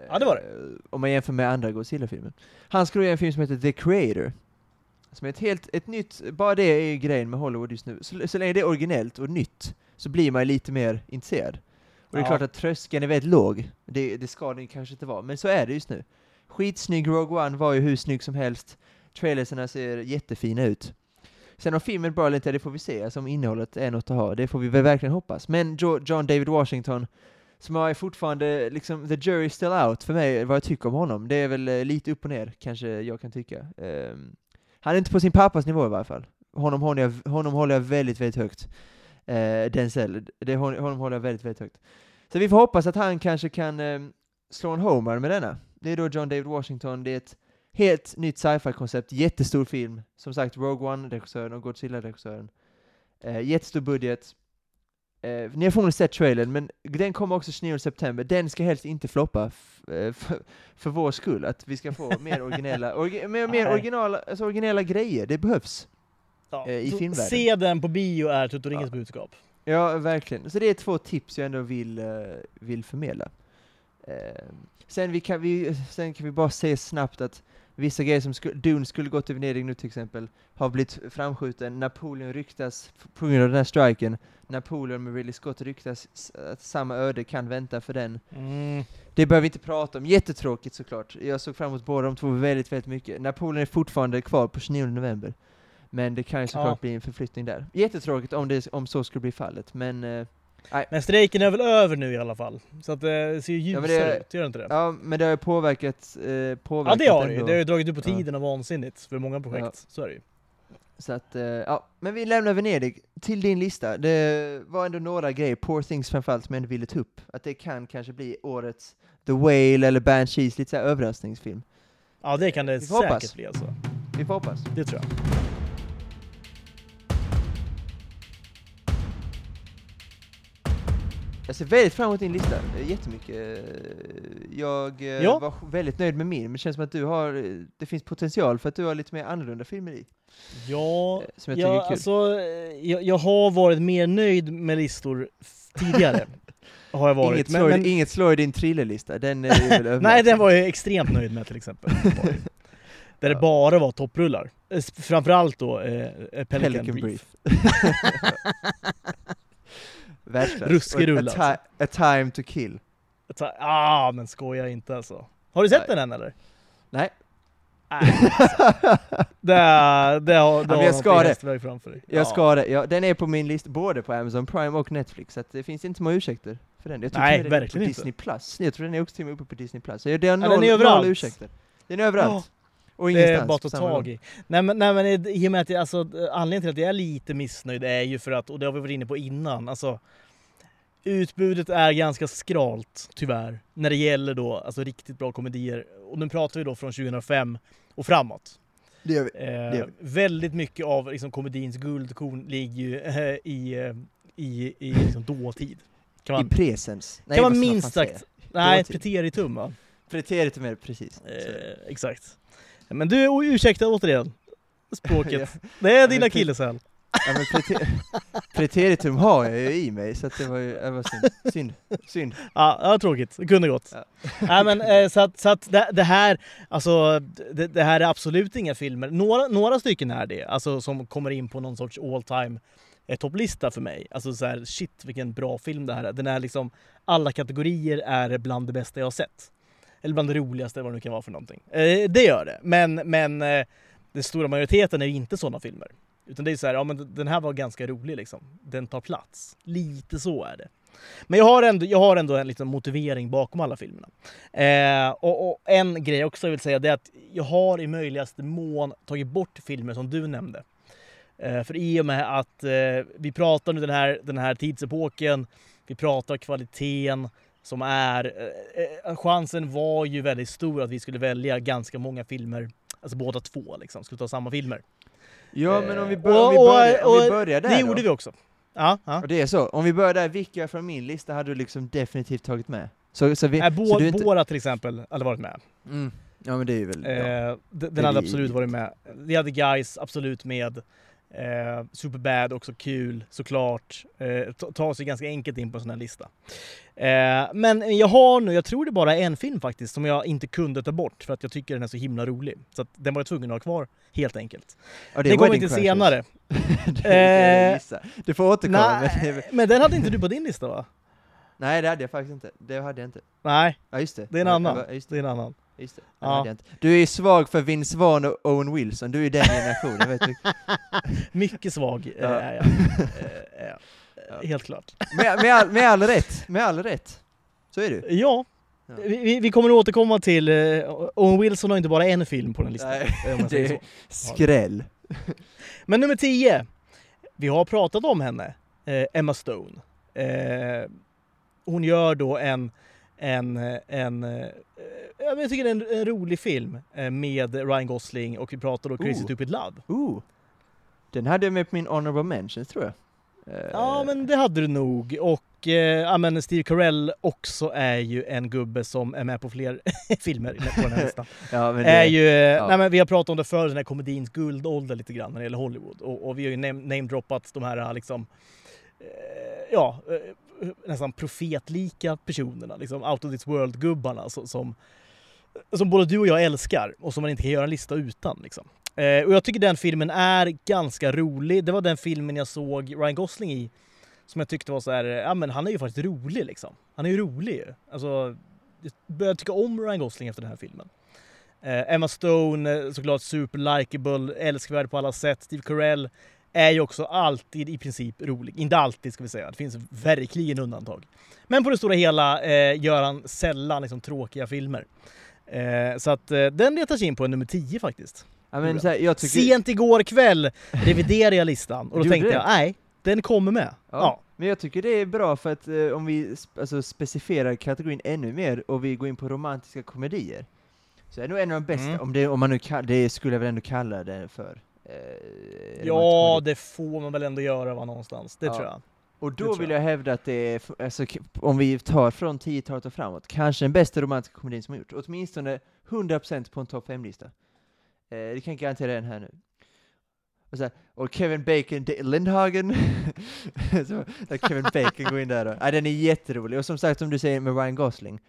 Ja, det var det. Uh, om man jämför med andra Godzilla-filmer. Han skulle göra en film som heter The Creator. Som är ett helt, ett nytt, bara det är grejen med Hollywood just nu. Så, så länge det är originellt och nytt, så blir man lite mer intresserad. Och det är ja. klart att tröskeln är väldigt låg. Det, det ska den kanske inte vara, men så är det just nu. Skitsnygg Rogue One var ju hur snygg som helst. Trailerserna ser jättefina ut. Sen om filmen är bra eller inte, det får vi se. Alltså om innehållet är något att ha, det får vi väl verkligen hoppas. Men jo John David Washington, som är fortfarande, liksom, the jury still out för mig, vad jag tycker om honom. Det är väl eh, lite upp och ner, kanske jag kan tycka. Um, han är inte på sin pappas nivå i varje fall. Honom håller jag, honom håller jag väldigt, väldigt högt. Uh, Denzel, det, honom håller jag väldigt, väldigt högt. Så vi får hoppas att han kanske kan um, slå en homer med denna. Det är då John David Washington, det är ett helt nytt sci-fi-koncept, jättestor film. Som sagt, Rogue One-regissören och Godzilla-regissören. Uh, jättestor budget, Eh, ni har förmodligen sett trailern, men den kommer också 29 september. Den ska helst inte floppa eh, för, vår skull, att vi ska få mer originella, orgi mer, mer originala, alltså originella grejer. Det behövs ja, eh, i filmvärlden. Se den på bio är Tutoringens ja. budskap. Ja, verkligen. Så det är två tips jag ändå vill, uh, vill förmedla. Uh, sen, vi kan, vi, sen kan vi bara säga snabbt att vissa grejer som sku, Dune skulle gått till Venedig nu till exempel, har blivit framskjuten. Napoleon ryktas, på grund av den här striken, Napoleon med Ridley Scott ryktas att samma öde kan vänta för den. Mm. Det behöver vi inte prata om, jättetråkigt såklart. Jag såg fram emot båda de två väldigt, väldigt mycket. Napoleon är fortfarande kvar på 29 november. Men det kan ju såklart ja. bli en förflyttning där. Jättetråkigt om, det, om så skulle bli fallet, men uh, Nej. Men strejken är väl över nu i alla fall? Så att det ser ljusare ja, det, ut, gör det inte det? Ja, men det har ju påverkat, eh, påverkat Ja det har det ju, det har ju dragit ut på tiden och vansinnigt för många projekt, ja. så är det ju. Så att, eh, ja, men vi lämnar Venedig. Till din lista, det var ändå några grejer, Poor Things framförallt, som jag ändå ville ta upp. Att det kan kanske bli årets The Whale eller Banshees, lite såhär överraskningsfilm. Ja det kan det säkert hoppas. bli alltså. Vi får hoppas. Det tror jag. Jag ser väldigt fram emot din lista, jättemycket. Jag eh, ja. var väldigt nöjd med min, men det känns som att du har, det finns potential för att du har lite mer annorlunda filmer i. Ja, eh, som jag, ja alltså, eh, jag, jag, har varit mer nöjd med listor tidigare. har jag varit. Inget, slår, men, inget slår i din thrillerlista, den Nej, den var jag extremt nöjd med till exempel. Där ja. det bara var topprullar. Framförallt då eh, Pelican, Pelican Brief. Brief. Världsklass. Ruskig rulle a, alltså. a time to kill. Ja ah, men skoja inte alltså. Har du sett Nej. den än eller? Nej. Nej. det, det, det har, ja, jag ska det. framför dig. Jag ja. ska det. Ja, den är på min lista både på Amazon Prime och Netflix, så det finns inte många ursäkter för den. Jag tror Nej, den verkligen är inte. Disney Plus. Jag tror den är också till och med uppe på Disney Plus. Så det är noll, ja, den är överallt. noll ursäkter. Den är överallt. Och det är bara att ta tag i. Nej men, nej, men i och med att jag, alltså, anledningen till att jag är lite missnöjd är ju för att, och det har vi varit inne på innan, alltså Utbudet är ganska skralt, tyvärr, när det gäller då alltså riktigt bra komedier. Och nu pratar vi då från 2005 och framåt. Det gör vi. Eh, det gör vi. Väldigt mycket av liksom, komedins guldkorn ligger ju eh, i, eh, i, i liksom, dåtid. Kan man, I presens. Nej, kan man minst sagt... Nej, preteritum va? Preteritum är det, precis. Eh, exakt. Men du, ursäkta återigen språket. Det är din akilleshäl. Ja, men preter preteritum har jag ju i mig, så att det var ju det var synd. synd. Synd. Ja, det var tråkigt. Det kunde gått. Ja. Nej, men, eh, så att, så att det, det här, alltså, det, det, här är absolut inga filmer. Några, några stycken är det, alltså som kommer in på någon sorts all time eh, topplista för mig. Alltså så här, shit vilken bra film det här är. Den är liksom, alla kategorier är bland det bästa jag har sett. Eller bland det roligaste, vad det nu kan vara för någonting. Eh, det gör det. Men, men eh, den stora majoriteten är inte sådana filmer. Utan det är så här, ja men den här var ganska rolig liksom. Den tar plats. Lite så är det. Men jag har ändå, jag har ändå en liten motivering bakom alla filmerna. Eh, och, och, en grej också jag vill säga det är att jag har i möjligaste mån tagit bort filmer som du nämnde. Eh, för i och med att eh, vi pratar nu den här, den här tidsepoken, vi pratar kvaliteten som är... Eh, eh, chansen var ju väldigt stor att vi skulle välja ganska många filmer, alltså båda två liksom, skulle ta samma filmer. Ja, men om vi, bör, om vi, börjar, om vi börjar där Det gjorde vi också. Ja, ja. Och det är så. Om vi börjar där, vilka från min lista hade du liksom definitivt tagit med? Så, så vi, äh, bo, så inte... Båda till exempel hade varit med. Mm. Ja men det är ju väl... Eh, ja. Den det hade absolut varit med. Vi hade Guys absolut med. Eh, Superbad också kul såklart. Eh, ta sig ganska enkelt in på en sån här lista. Eh, men jag har nu, jag tror det bara är en film faktiskt som jag inte kunde ta bort för att jag tycker den är så himla rolig. Så den var jag tvungen att ha kvar helt enkelt. Ja, det, det kommer inte senare. det eh, du får återkomma. Nej, men, den hade inte du på din lista va? Nej det hade jag faktiskt inte. Det hade jag inte. Nej, ja, just det. det är en annan. Det. det är en annan. Just det, ja. Du är svag för Vince Vaughn och Owen Wilson, du är den generationen, vet du. Mycket svag eh, ja. är jag. Eh, ja. Helt klart. Med, med, all, med all rätt, med all rätt. Så är det Ja. ja. Vi, vi, kommer att återkomma till... Uh, Owen Wilson har inte bara en film på den listan. Nej, det är skräll. Men nummer 10. Vi har pratat om henne, eh, Emma Stone. Eh, hon gör då en, en, en eh, jag tycker det är en, en rolig film eh, med Ryan Gosling och vi pratar då Crazy oh. Stupid Love. Oh. Den hade jag med på min honorable mentions tror jag. Ja men det hade du nog och eh, ja, men Steve Carell också är ju en gubbe som är med på fler filmer på den här listan. ja, men det, är ju, ja. nej, men vi har pratat om det förr, den här komedins guldålder lite grann när det gäller Hollywood och, och vi har ju namedroppat de här liksom eh, ja, eh, nästan profetlika personerna, liksom out of this world-gubbarna som, som som både du och jag älskar och som man inte kan göra en lista utan. Liksom. Eh, och jag tycker den filmen är ganska rolig. Det var den filmen jag såg Ryan Gosling i som jag tyckte var så här, eh, ja men han är ju faktiskt rolig liksom. Han är ju rolig ju. Alltså, jag började tycka om Ryan Gosling efter den här filmen. Eh, Emma Stone, eh, såklart superlikable, älskvärd på alla sätt. Steve Carell är ju också alltid i princip rolig. Inte alltid ska vi säga, det finns verkligen undantag. Men på det stora hela eh, gör han sällan liksom, tråkiga filmer. Eh, så att eh, den letar sig in på nummer 10 faktiskt. Ja, men, här, jag tycker... Sent igår kväll reviderade jag listan och då tänkte jag, nej, den kommer med. Ja. ja. Men jag tycker det är bra för att eh, om vi alltså, specificerar kategorin ännu mer och vi går in på romantiska komedier, så är det nog en av de bästa, mm. om, det, om man nu kan, det skulle jag väl ändå kalla det för. Eh, ja, det får man väl ändå göra va, någonstans, det ja. tror jag. Och då vill jag. jag hävda att det är, alltså, om vi tar från 10-talet och framåt, kanske den bästa romantiska komedin som har gjorts. Åtminstone 100% på en topp 5-lista. Eh, det kan jag garantera den här nu. Och, så här, och Kevin Bacon, Lindhagen, så, Kevin Bacon går in där då. Ja, den är jätterolig, och som sagt som du säger med Ryan Gosling,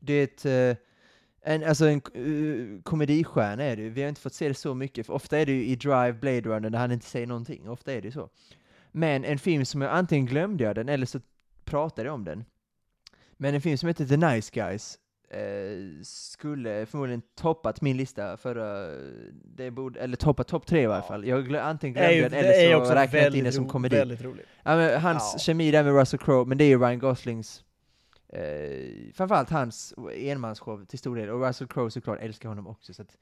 det är ett, uh, en, alltså en uh, komedistjärna är det vi har inte fått se det så mycket, för ofta är det ju i Drive, Blade Runner, där han inte säger någonting, ofta är det ju så. Men en film som jag antingen glömde jag den, eller så pratade jag om den. Men en film som heter The Nice Guys, eh, skulle förmodligen toppat min lista förra, det borde, eller toppat topp tre i alla fall. Jag glöm, antingen glömde den eller så räknade jag in det som komedi. Väldigt. Ja, men hans ja. kemi där med Russell Crowe, men det är ju Ryan Goslings eh, framförallt hans enmansshow till stor del, och Russell Crowe såklart älskar honom också. Så att,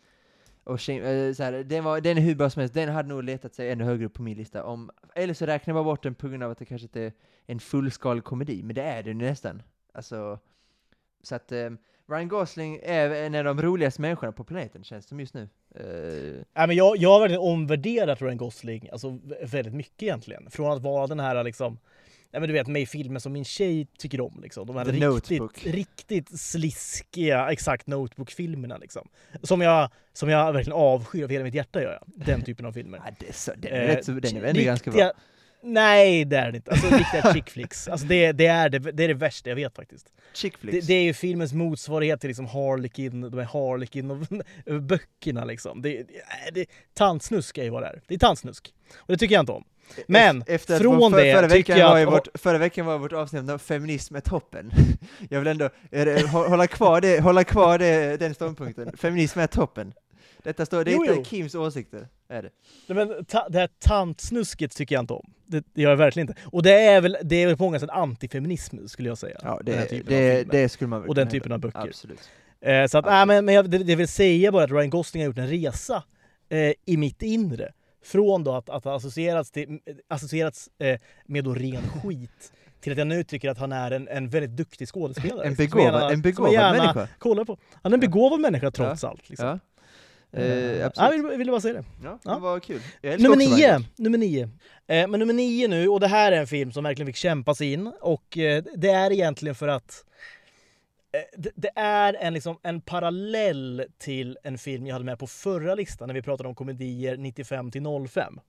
och eh, så här, den, var, den är hur bra som helst, den hade nog letat sig ännu högre upp på min lista. Om, eller så räknar jag bara bort den på grund av att det kanske inte är en fullskalig komedi, men det är det nästan. Alltså, så att äh, Ryan Gosling är en av de roligaste människorna på planeten, känns det som just nu. Uh... Ja, men jag, jag har verkligen omvärderat Ryan Gosling alltså, väldigt mycket egentligen. Från att vara den här liksom, ja, men du vet med i filmer som min tjej tycker om. Liksom. De här The riktigt, notebook. riktigt sliskiga, exakt Notebook-filmerna. Liksom. Som, jag, som jag verkligen avskyr av hela mitt hjärta gör jag. Den typen av filmer. Ja, det är så, den är, eh, den är ändå ganska bra. Nej, det är det inte. Alltså riktiga chick flicks. Alltså, det, det, är det, det är det värsta jag vet faktiskt. Chick flicks? Det, det är ju filmens motsvarighet till liksom Harlequin, de här Harlequin-böckerna liksom. Det, det, tantsnusk är ju vad det är. Det är tantsnusk. Och det tycker jag inte om. Men Efter från för, det förra tycker jag att... Vårt, förra veckan var vårt avsnitt om feminism är toppen. Jag vill ändå hålla kvar, det, hålla kvar det, den ståndpunkten. Feminism är toppen. Detta står, det är inte Kims åsikter, är det. Nej, men ta, det här tantsnusket tycker jag inte om. Det, det gör jag verkligen inte. Och det är väl, det är väl på många sätt antifeminism, skulle jag säga. Ja, det, det, det skulle man Och den typen av böcker. Absolut. Eh, så att, äh, men, men jag, det, det vill säga bara att Ryan Gosling har gjort en resa eh, i mitt inre. Från då att, att ha associerats, till, associerats eh, med då ren skit till att jag nu tycker att han är en, en väldigt duktig skådespelare. En begåvad, en begåvad människa. Kollar på. Han är en begåvad ja. människa trots ja. allt. Liksom. Ja. Eh, absolut. Ja, jag ville bara säga det. Ja, det var kul. Nummer nio, nummer nio. Eh, men nummer nio nu, och det här är en film som verkligen fick kämpas in. Och eh, det är egentligen för att Eh, det, det, är en, liksom, en parallell till en film jag hade med på förra listan när vi pratade om komedier 95 till 05.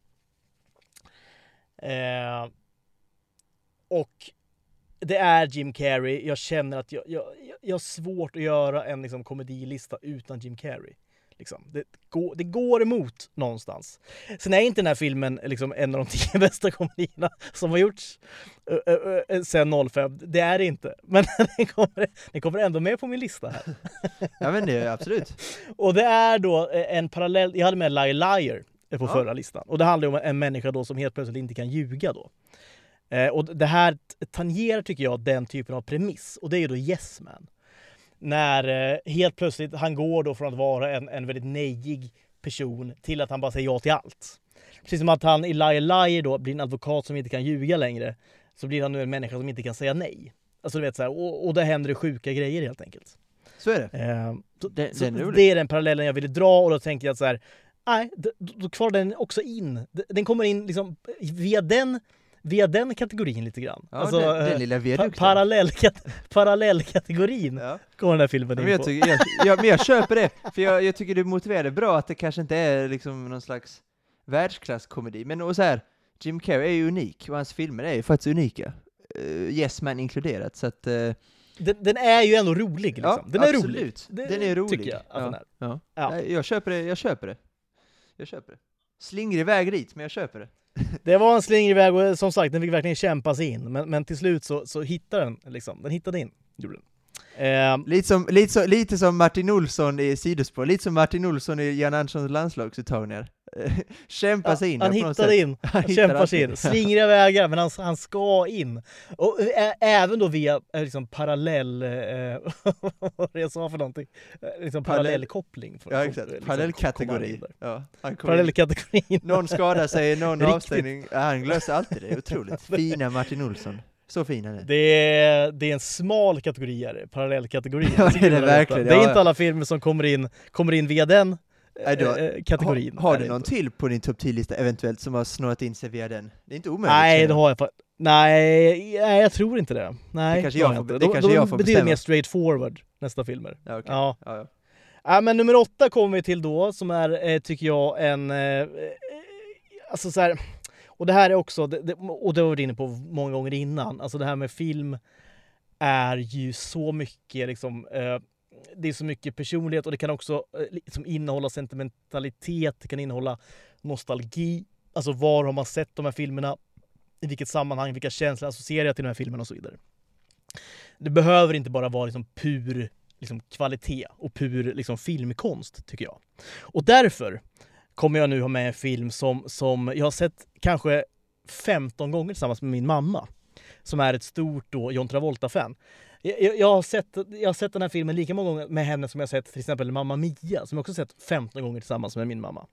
Eh, och det är Jim Carrey. Jag känner att jag, jag, jag har svårt att göra en liksom, komedilista utan Jim Carrey. Liksom. Det, går, det går emot någonstans. Sen är inte den här filmen liksom en av de tio bästa komedierna som har gjorts sen 05. Det är det inte. Men den kommer, den kommer ändå med på min lista här. ja men det är absolut. Och det är då en parallell, jag hade med Liar Liar på ja. förra listan. Och det handlar om en människa då som helt plötsligt inte kan ljuga då. Eh, och det här tangerar, tycker jag, den typen av premiss. Och det är ju då Yes Man. När eh, helt plötsligt han går då från att vara en, en väldigt nejig person till att han bara säger ja till allt. Precis som att han i Liar Liar då blir en advokat som inte kan ljuga längre. Så blir han nu en människa som inte kan säga nej. Alltså du vet så här, och, och där händer det sjuka grejer helt enkelt. Så är det. Eh, så, det, så det är den parallellen jag ville dra och då tänkte jag att så här, nej, då, då kvar den också in. Den kommer in liksom via den via den kategorin lite grann. Ja, alltså, den, den eh, lilla pa parallell, parallellkategorin ja. kommer den här filmen in men jag på. Tycker, jag, jag, men jag köper det, för jag, jag tycker du motiverar det bra att det kanske inte är liksom någon slags världsklasskomedi, men och så här, Jim Carrey är ju unik och hans filmer är ju faktiskt unika. Uh, yes Man inkluderat, så att uh, den, den, är ju ändå rolig liksom. Ja, den är absolut. rolig. Det, den är rolig. Tycker jag att ja, den är. Ja. ja. Jag köper det, jag köper det. Jag köper det. Slingrig väg dit, men jag köper det. Det var en slingrig väg och som sagt, den fick verkligen kämpa sig in. Men, men till slut så, så hittade den liksom. Den hittade in. Gjorde den. Eh, lite, som, lite, så, lite som Martin Olsson i sidospår, lite som Martin Olsson i Jan Anderssons landslagsuttagningar. Kämpa sig in Han hittade in, han kämpar sig in. Slingriga vägar, men han, han ska in. Och ä, även då via liksom parallell... Eh, vad jag sa för någonting? Liksom parallellkoppling. Ja exakt, liksom, parallellkategori. Ja, Parallellkategorin. Någon skadar sig, någon avstängning. Ja, han löser alltid det, otroligt. Fina Martin Olsson. Så fin är Det är, det är en smal kategori, parallellkategori. Ja, det är det verkligen. Det är inte alla filmer som kommer in, kommer in via den äh, då, kategorin. Har, har du någon till på din topp 10-lista eventuellt som har snurrat in sig via den? Det är inte omöjligt. Nej, det har jag Nej, nej, jag tror inte det. Nej, det kanske jag, får, det de, kanske de, jag får betyder mer straightforward, nästa filmer. Ja, okay. ja. ja, ja. ja men nummer åtta kommer vi till då, som är, eh, tycker jag, en... Alltså så här, och det här är också, det, och det har vi varit inne på många gånger innan, alltså det här med film är ju så mycket liksom, det är så mycket personlighet och det kan också liksom innehålla sentimentalitet, det kan innehålla nostalgi, alltså var har man sett de här filmerna, i vilket sammanhang, vilka känslor alltså associerar jag till de här filmerna och så vidare. Det behöver inte bara vara liksom pur liksom, kvalitet och pur liksom, filmkonst, tycker jag. Och därför kommer jag nu ha med en film som, som jag har sett kanske 15 gånger tillsammans med min mamma. Som är ett stort då John Travolta-fan. Jag, jag, har sett, jag har sett den här filmen lika många gånger med henne som jag sett till exempel Mamma Mia, som jag också sett 15 gånger tillsammans med min mamma.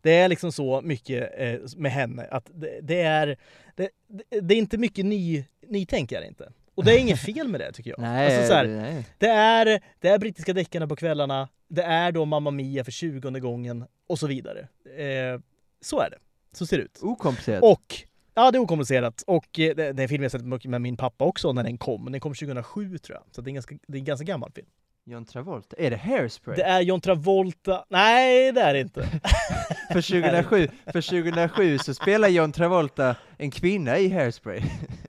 Det är liksom så mycket eh, med henne att det, det är det, det, är inte mycket ny, nytänk inte. Och det är inget fel med det tycker jag. nej, alltså, så här, nej. Det, är, det är brittiska deckarna på kvällarna, det är då Mamma Mia för tjugonde gången och så vidare. Eh, så är det. Så ser det ut. Okomplicerat. Och Ja, det är okomplicerat. Och eh, det, det är en film jag sett med min pappa också när den kom. Den kom 2007 tror jag. Så det är en ganska, det är en ganska gammal film. John Travolta? Är det Hairspray? Det är John Travolta. Nej, det är det inte. för, 2007, för 2007 så spelar John Travolta en kvinna i Hairspray.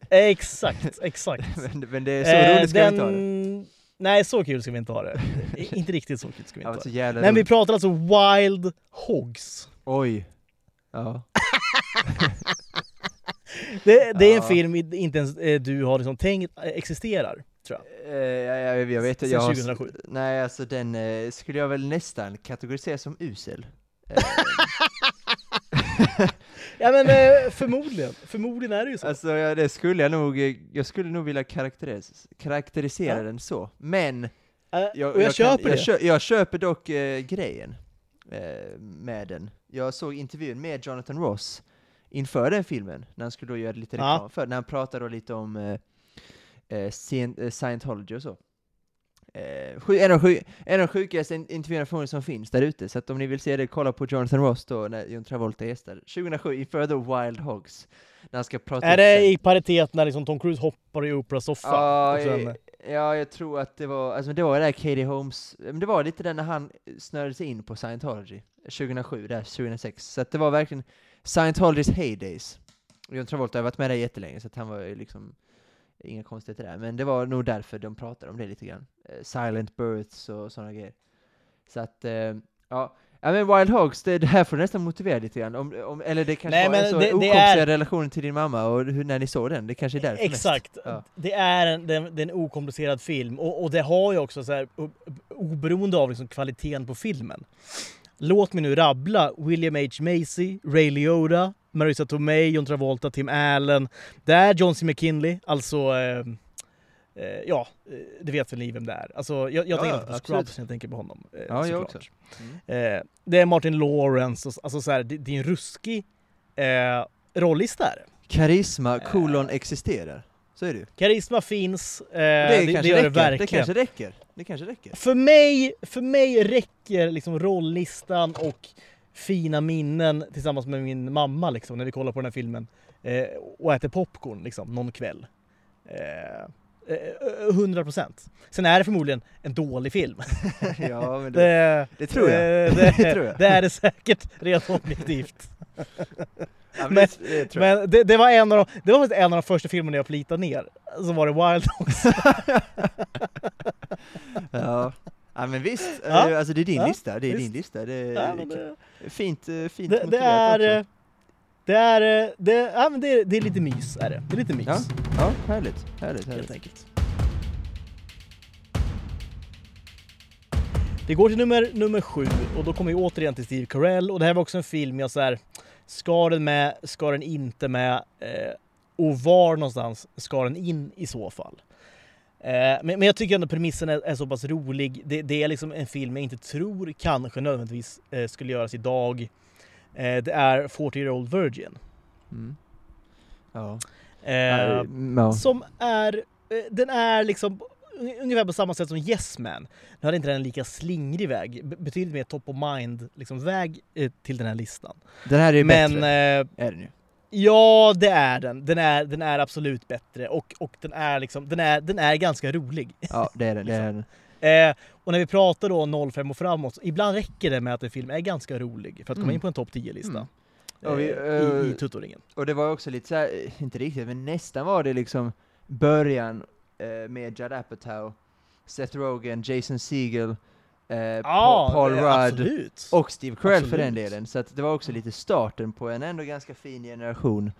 exakt, exakt. men, men, det är så eh, roligt ska den... vi inte ha det. Nej, så kul ska vi inte ha det. inte riktigt så kul ska vi inte ha det. Men vi pratar alltså Wild Hogs. Oj. Ja. det, det, är en film inte ens eh, du har liksom tänkt eh, existerar, tror jag. Jag, jag, jag vet Sen 2007. nej, alltså den skulle jag väl nästan kategorisera som usel. ja men förmodligen, förmodligen är det ju så. Alltså ja, det skulle jag nog, jag skulle nog vilja karaktäris karaktärisera ja. den så, men jag, och jag, köper kan. Jag, jag köper dock grejen med den. Jag såg intervjun med Jonathan Ross inför den filmen, när han skulle då göra lite reklam ja. för, när han pratade då lite om eh, eh, eh scientology och så. Eh, en, av sjuk, en av de sjukaste intervjuerna som finns där ute, så att om ni vill se det, kolla på Jonathan Ross då, när John Travolta gästade. 2007, inför då Wild Hogs. När han ska prata Är det i paritet när liksom Tom Cruise hoppar i Oprahs soffa? Ja, sen... ja, jag tror att det var, alltså det var det där Katie Holmes, det var lite där när han snörde sig in på scientology. 2007, där, 2006. Så att det var verkligen Scientologys heydays. John Travolta har varit med där jättelänge, så att han var ju liksom inga konstigheter där. Men det var nog därför de pratade om det lite grann. Eh, silent births och sådana grejer. Så att, eh, ja. Ja men Wild Hogs, det, det här får du nästan motivera lite grann, om, om, eller det kanske Nej, var en så okomplicerad är... relation till din mamma, och hur, när ni såg den, det kanske är därför Exakt, ja. det är en, det, det är en okomplicerad film, och, och det har ju också så här, oberoende av liksom kvaliteten på filmen, Låt mig nu rabbla William H. Macy, Ray Liotta, Marissa Tomei, John Travolta, Tim Allen. Det är John C. McKinley, alltså eh, eh, ja, eh, det vet väl ni vem det är. Alltså, jag, jag ja, tänker inte på Scrubs jag tänker på honom. Eh, ja, jag också. Mm. Eh, det är Martin Lawrence, och, alltså så här, det, det, är en ruskig eh, rollista här. Karisma, kolon, existerar. Så är det ju. Karisma finns, eh, det, det, det gör det verkligen. Det kanske räcker. Det kanske räcker. För mig, för mig räcker liksom rolllistan och fina minnen tillsammans med min mamma liksom, när vi kollar på den här filmen eh, och äter popcorn liksom, någon kväll. Eh, 100 eh, procent. Sen är det förmodligen en dålig film. ja, men det, det, det tror jag. Det, det, tror jag. det är det säkert rent objektivt. Ja, men, det, men det, det, var en av de, det var en av de första filmerna jag plitade ner. Så var det Wild Dogs. ja. ja, men visst. Ja. Alltså det är din ja, lista. Det är visst. din lista. Det är ja, det, fint, eh, fint det, det är, också. Det är, det, ja, men det, är, det är lite mys, är det. Det är lite mys. Ja, ja härligt. Härligt, härligt. Helt enkelt. Det går till nummer, nummer sju och då kommer vi återigen till Steve Carell och det här var också en film jag så här, ska den med, ska den inte med eh, och var någonstans ska den in i så fall? Eh, men, men, jag tycker ändå premissen är, är så pass rolig. Det, det, är liksom en film jag inte tror kanske nödvändigtvis eh, skulle göras idag. Eh, det är 40 year old virgin. Mm. Ja. Eh, no. Som är, eh, den är liksom ungefär på samma sätt som Yes Man. Nu hade inte den en lika slingrig väg, betydligt mer top of mind liksom, väg eh, till den här listan. Den här är ju Men, bättre, eh, är den ju. Ja, det är den. Den är, den är absolut bättre och, och den, är liksom, den, är, den är ganska rolig. Ja, det är den. Det är den. Eh, och när vi pratar då 05 och framåt, ibland räcker det med att en film är ganska rolig för att komma mm. in på en topp 10-lista. Mm. Eh, i, i eh, Tuttoringen. Och det var också lite så här, inte riktigt, men nästan var det liksom början eh, med Judd Apatow, Seth Rogen, Jason Segel, eh, ah, Paul Rudd absolut. och Steve Carell absolut. för den delen. Så det var också lite starten på en ändå ganska fin generation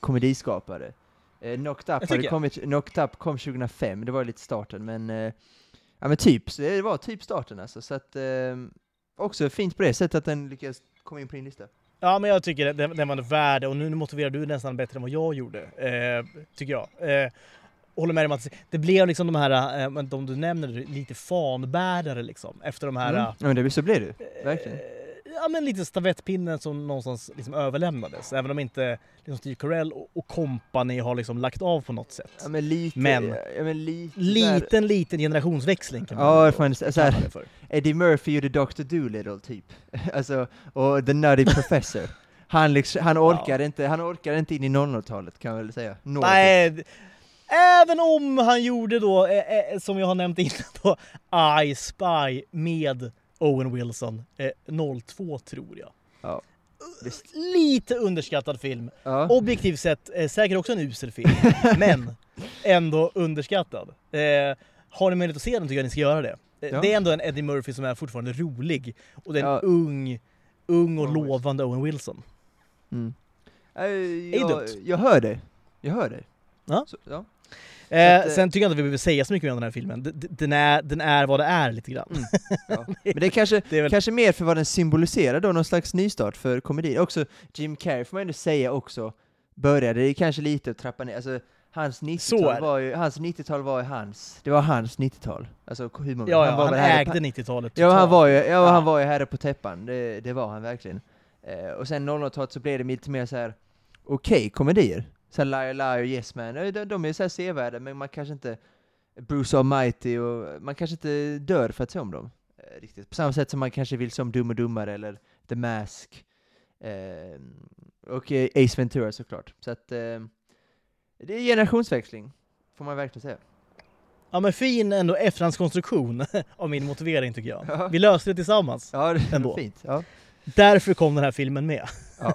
komediskapare. Eh, Knocked Up, hade kommit, Knocked Up kom 2005, det var lite starten, men eh, Ja men typ, så det var typ starten alltså, så att eh, också fint på det sättet att den lyckades komma in på din lista. Ja men jag tycker den, den var värd och nu motiverar du nästan bättre än vad jag gjorde, eh, tycker jag. Eh, håller med om att det blev liksom de här, eh, de du nämner, lite fanbärare liksom, efter de här... Mm. Ja men det, så blev det verkligen. Eh, ja, men lite stafettpinnen som någonstans liksom överlämnades. Även om inte liksom Steve Carell och, company har liksom lagt av på något sätt. Ja, men lite, men, ja, men lite liten, där. liten generationsväxling kan man ja, fan, så här. Eddie Murphy gjorde Dr. Dolittle typ. alltså, och The Nutty Professor. Han, liksom, han orkade ja. inte, han orkade inte in i 00-talet kan man väl säga. Något. Nej, Även om han gjorde då, eh, eh, som jag har nämnt innan då, I Spy med Owen Wilson. Eh, 02 tror jag. Ja, Lite underskattad film. Ja. Objektivt sett eh, säkert också en usel film, men ändå underskattad. Eh, har ni möjlighet att se den tycker jag ni ska göra det. Eh, ja. Det är ändå en Eddie Murphy som är fortfarande rolig och det är en ja. ung, ung och lovande Owen Wilson. Mm. Äh, jag, jag hör dig. Jag hör dig. Ja. Så, ja. Eh, att, sen tycker jag inte att vi behöver säga så mycket mer om den här filmen. Den är, den är vad det är lite grann. Mm, ja. Men det är, kanske, det är väl... kanske mer för vad den symboliserar då, någon slags nystart för komedin. Också Jim Carrey får man ändå säga också, började det kanske lite att trappa ner, alltså hans 90-tal var ju, hans 90-tal var ju hans, det var hans 90-tal. Alltså humor. Ja, ja, han, han ägde 90-talet Ja, han var ju, ja, ja. han var ju herre på täppan, det, det var han verkligen. Eh, och sen 00-talet så blev det lite mer så här okej okay, komedier. Så Liar Liar, Yes Man, de, de är så här sevärda, men man kanske inte Bruce Almighty och man kanske inte dör för att se om dem. Eh, riktigt. På samma sätt som man kanske vill se om Dum och Dummare eller The Mask. Eh, och eh, Ace Ventura såklart. Så att eh, det är generationsväxling, får man verkligen säga. Ja men fin ändå efterhandskonstruktion av min motivering tycker jag. Ja. Vi löste det tillsammans. Ja, det ändå. fint. Ja. Därför kom den här filmen med. Ja.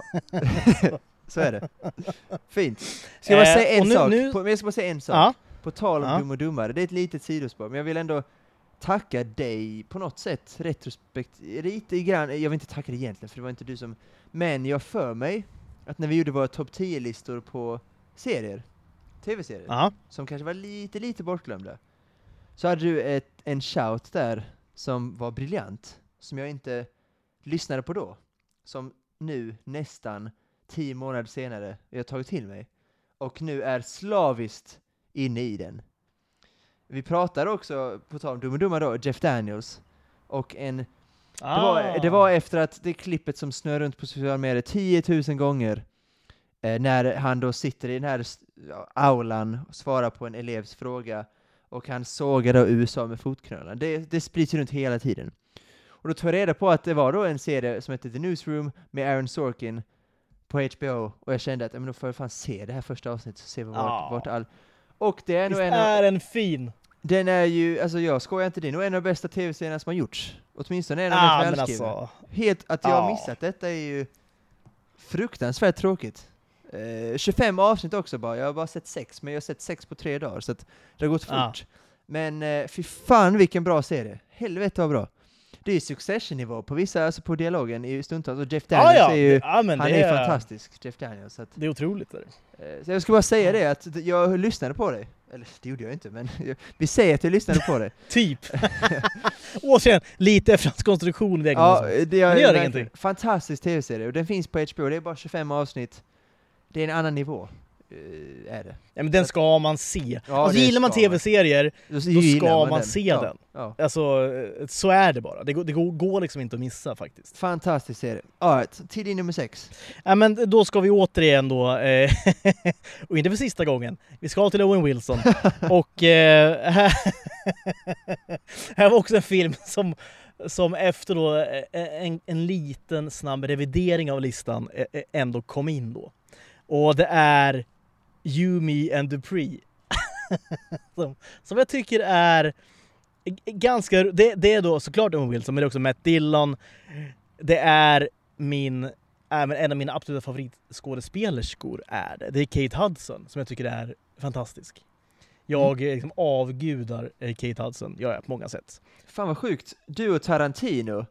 så är det. Fint. Ska jag bara säga en nu, sak? Nu... På, jag ska bara säga en sak. Ja. På tal om ja. Dum och Dummare, det är ett litet sidospår, men jag vill ändå tacka dig på något sätt, retrospekt, lite grann, jag vill inte tacka dig egentligen, för det var inte du som, men jag för mig att när vi gjorde våra topp 10-listor på serier, tv-serier, ja. som kanske var lite, lite bortglömda, så hade du ett, en shout där som var briljant, som jag inte lyssnade på då, som nu nästan tio månader senare, jag har tagit till mig, och nu är slaviskt inne i den. Vi pratade också, på tal om Dum Dumma då, Jeff Daniels, och en Ah. Det, var, det var efter att det klippet som snurrar runt på sociala medier 10 000 gånger, eh, när han då sitter i den här aulan och svarar på en elevs fråga, och han sågar då USA med fotknölarna. Det, det sprids runt hela tiden. Och då tog jag reda på att det var då en serie som hette The Newsroom med Aaron Sorkin på HBO, och jag kände att men då får jag fan se det här första avsnittet och se vart, ah. vart all... Och det är nog en är en fin! Den är ju, alltså jag skojar inte, det är nog en av de bästa tv-serierna som har gjorts. Åtminstone en av de mest välskrivna. Alltså. Helt, att jag har missat detta är ju fruktansvärt tråkigt. Eh, 25 avsnitt också bara, jag har bara sett sex, men jag har sett sex på tre dagar, så att det har gått fort. Ah. Men eh, fy fan vilken bra serie! Helvete vad bra! Det är succession-nivå på vissa, alltså på dialogen i stundtals, och Jeff Daniels ah, ja. är ju, ja, han är, är fantastisk, Jeff Daniels. Så att, det är otroligt. Är det. Eh, så jag ska bara säga det, att jag lyssnade på dig, eller det gjorde jag inte, men vi säger att jag lyssnade på det. typ! Återigen, lite fransk konstruktion i Ja, det, det gör ingenting. Fantastisk tv-serie, och den finns på HBO, det är bara 25 avsnitt. Det är en annan nivå. Eh, är det. Ja, men den ska man se. Ja, alltså, gillar man tv-serier, då ska man, man se ja, den. Ja. Alltså, så är det bara. Det, går, det går liksom inte att missa faktiskt. Fantastisk serie. Alright, till din nummer sex. Ja, men då ska vi återigen då, eh, och inte för sista gången, vi ska till Owen Wilson. och eh, här, här var också en film som som efter då eh, en, en liten snabb revidering av listan ändå kom in då. Och det är You, Me and Dupree. som, som jag tycker är ganska... Det, det är då såklart Owen Wilson, men det är också Matt Dillon. Det är min... Även en av mina absoluta favoritskådespelerskor är det. Det är Kate Hudson som jag tycker är fantastisk. Jag mm. liksom avgudar eh, Kate Hudson, gör jag på många sätt. Fan vad sjukt. Du och Tarantino,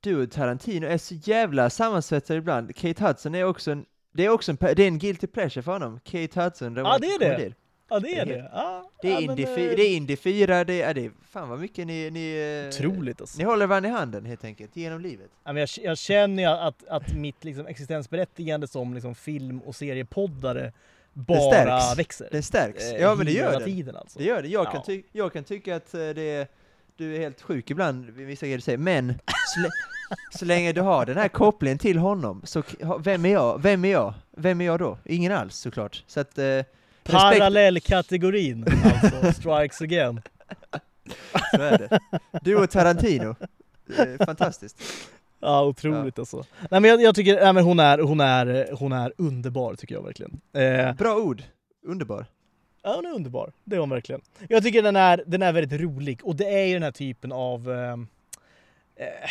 du och Tarantino är så jävla sammansvetsade ibland. Kate Hudson är också en det är också en, det är en guilty pleasure för honom, Kate Hudson. Ja, det är det! Ja, det är det. det. Är ja, Indy, men, eh, det är Indy 4, det är, det fan vad mycket ni, ni, eh, Otroligt alltså. ni håller varandra i handen helt enkelt, genom livet. Ja, men jag, jag känner ju att, att mitt liksom, existensberättigande som liksom, film och seriepoddare bara växer. Det stärks. Ja men det gör det. Tiden, alltså. Det gör det. Jag, ja. kan ty jag kan tycka att eh, det är, du är helt sjuk ibland, vissa grejer du säger, men så länge du har den här kopplingen till honom, så vem är jag? Vem är jag? Vem är jag då? Ingen alls såklart. Så att, eh, Parallellkategorin, alltså, strikes again. Så är det. Du och Tarantino. Fantastiskt. Ja, otroligt ja. alltså. Nej men jag, jag tycker, nej, men hon är, hon är, hon är underbar tycker jag verkligen. Eh, Bra ord. Underbar. Ja, hon är underbar. Det är hon verkligen. Jag tycker den är, den är väldigt rolig och det är ju den här typen av eh, eh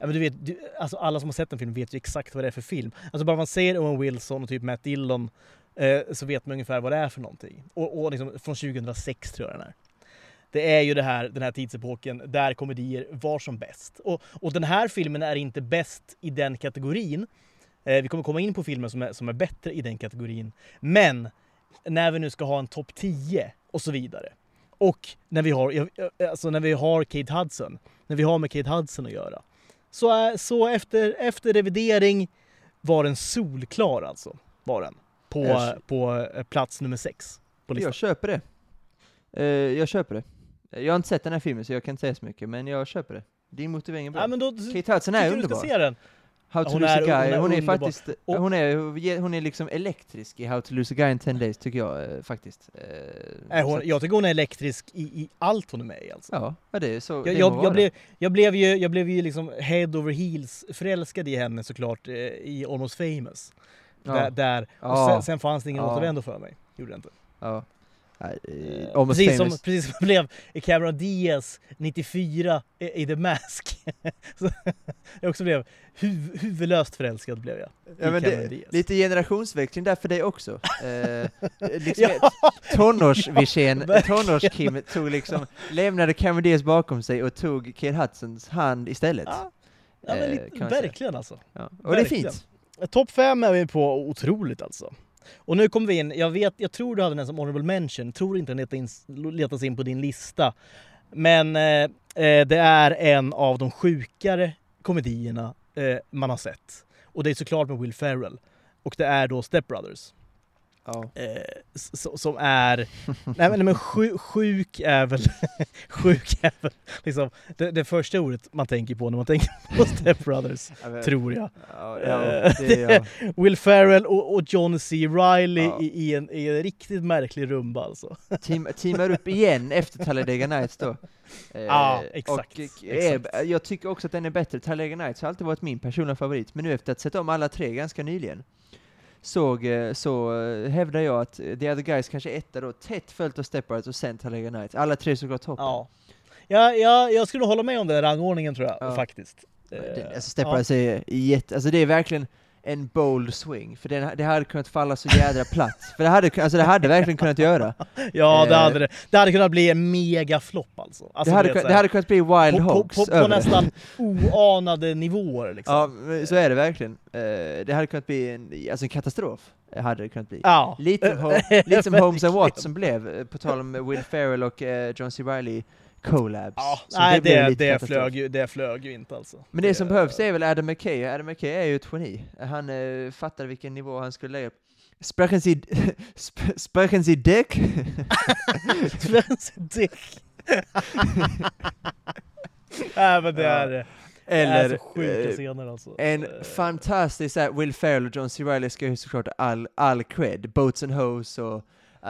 Ja, men du vet, du, alltså alla som har sett den filmen vet ju exakt vad det är för film. Alltså bara man ser Owen Wilson och typ Matt Dillon eh, så vet man ungefär vad det är för någonting. Och, och liksom, från 2006 tror jag den är. Det är ju det här, den här tidsepoken där komedier var som bäst. Och, och den här filmen är inte bäst i den kategorin. Eh, vi kommer komma in på filmer som är, som är bättre i den kategorin. Men när vi nu ska ha en topp 10 och så vidare. Och när vi har, eh, alltså när vi har Kate Hudson, när vi har med Kate Hudson att göra så, så efter, efter revidering var den solklar alltså. Var den. På, jag, på eh, plats nummer sex på listan. Jag köper det. Uh, jag köper det. Jag har inte sett den här filmen så jag kan inte säga så mycket, men jag köper det. Din motivering är bra. Ja, men då, Kate Hudson är underbar. Du ska se den. How to hon lose är, a guy, hon är, hon är faktiskt, och, hon är, hon är liksom elektrisk i How to lose a guy in 10 days, tycker jag eh, faktiskt. Eh, hon, jag tycker hon är elektrisk i, i allt hon är med i alltså. Ja, det är så. Jag, det jag, jag, blev, jag, blev ju, jag blev ju liksom head over heels förälskad i henne såklart eh, i Almost famous. Ja. Där, där. Ja. Sen, sen, fanns det ingen ja. återvändo för mig, gjorde det inte. Ja. Uh, precis, som, precis som blev Cameron Diaz 94 i, i The Mask. så, jag också blev huv, huvudlöst förälskad blev jag. Ja, men det, lite generationsväxling där för dig också. Eh, liksom ja. Tonårs-Wirsén, tonårs-Kim tog liksom, lämnade Cameron Diaz bakom sig och tog Kate Hudsons hand istället. Ja, ja men lite, eh, verkligen alltså. Ja. Och verkligen. det är fint. Topp fem är vi på otroligt alltså. Och nu kommer vi in, jag vet, jag tror du hade den som honorable mention, tror inte den letas in på din lista. Men eh, eh, det är en av de sjukare komedierna eh, man har sett. Och det är såklart med Will Ferrell. och det är då Step Brothers. Ja. Eh, som är... nej men, men sjuk, sjuk är väl... sjuk är väl liksom det, det, första ordet man tänker på när man tänker på Step Brothers, ja, tror jag. Ja, ja, det, Will Ferrell och, och, John C. Reilly i, i, en, i en riktigt märklig rumba alltså. Team, teamar upp igen efter Talladega Nights då. Ja, eh, exakt. Och, exakt. Eh, jag tycker också att den är bättre. Talladega Nights har alltid varit min personliga favorit, men nu efter att ha sett om alla tre ganska nyligen, såg, eh, så eh, hävdar jag att The Other Guys kanske är etta då, tätt följt av Step Brothers och sen Talladega Nights. Alla tre såklart toppen. Ja. Ja, ja, jag skulle hålla med om den rangordningen tror jag, ja. faktiskt. Den, alltså Step Brothers ja. är jätte, alltså det är verkligen en bold swing, för det, det hade kunnat falla så jädra platt. För det hade, alltså det hade verkligen kunnat göra. Ja, det hade det. Det hade kunnat bli en megaflopp alltså. alltså. det, hade, det, det hade kunnat bli Wild Hogs På, på, på nästan oanade nivåer liksom. Ja, så är det verkligen. Eh, det hade kunnat bli en, alltså en katastrof. Hade det kunnat bli. Ja. Lite, som, Holmes and Watson blev, eh, på tal om Will Ferrell och John C. Reilly collabs. Ja, nej, det, det, det, flög ju, det flög ju inte alltså. Men det, det som behövs är väl Adam McKay. Adam McKay är ju ett geni. Han uh, fattade vilken nivå han skulle lägga Sprechen Sie, sp sprechen Sie Dick? sprechen Sie Dick? Nej men det är... Eller, det är så sjuka scener alltså. En uh, fantastisk, Will Ferrell och John C. Reilly ska ju såklart all, all cred. Boats and Hose och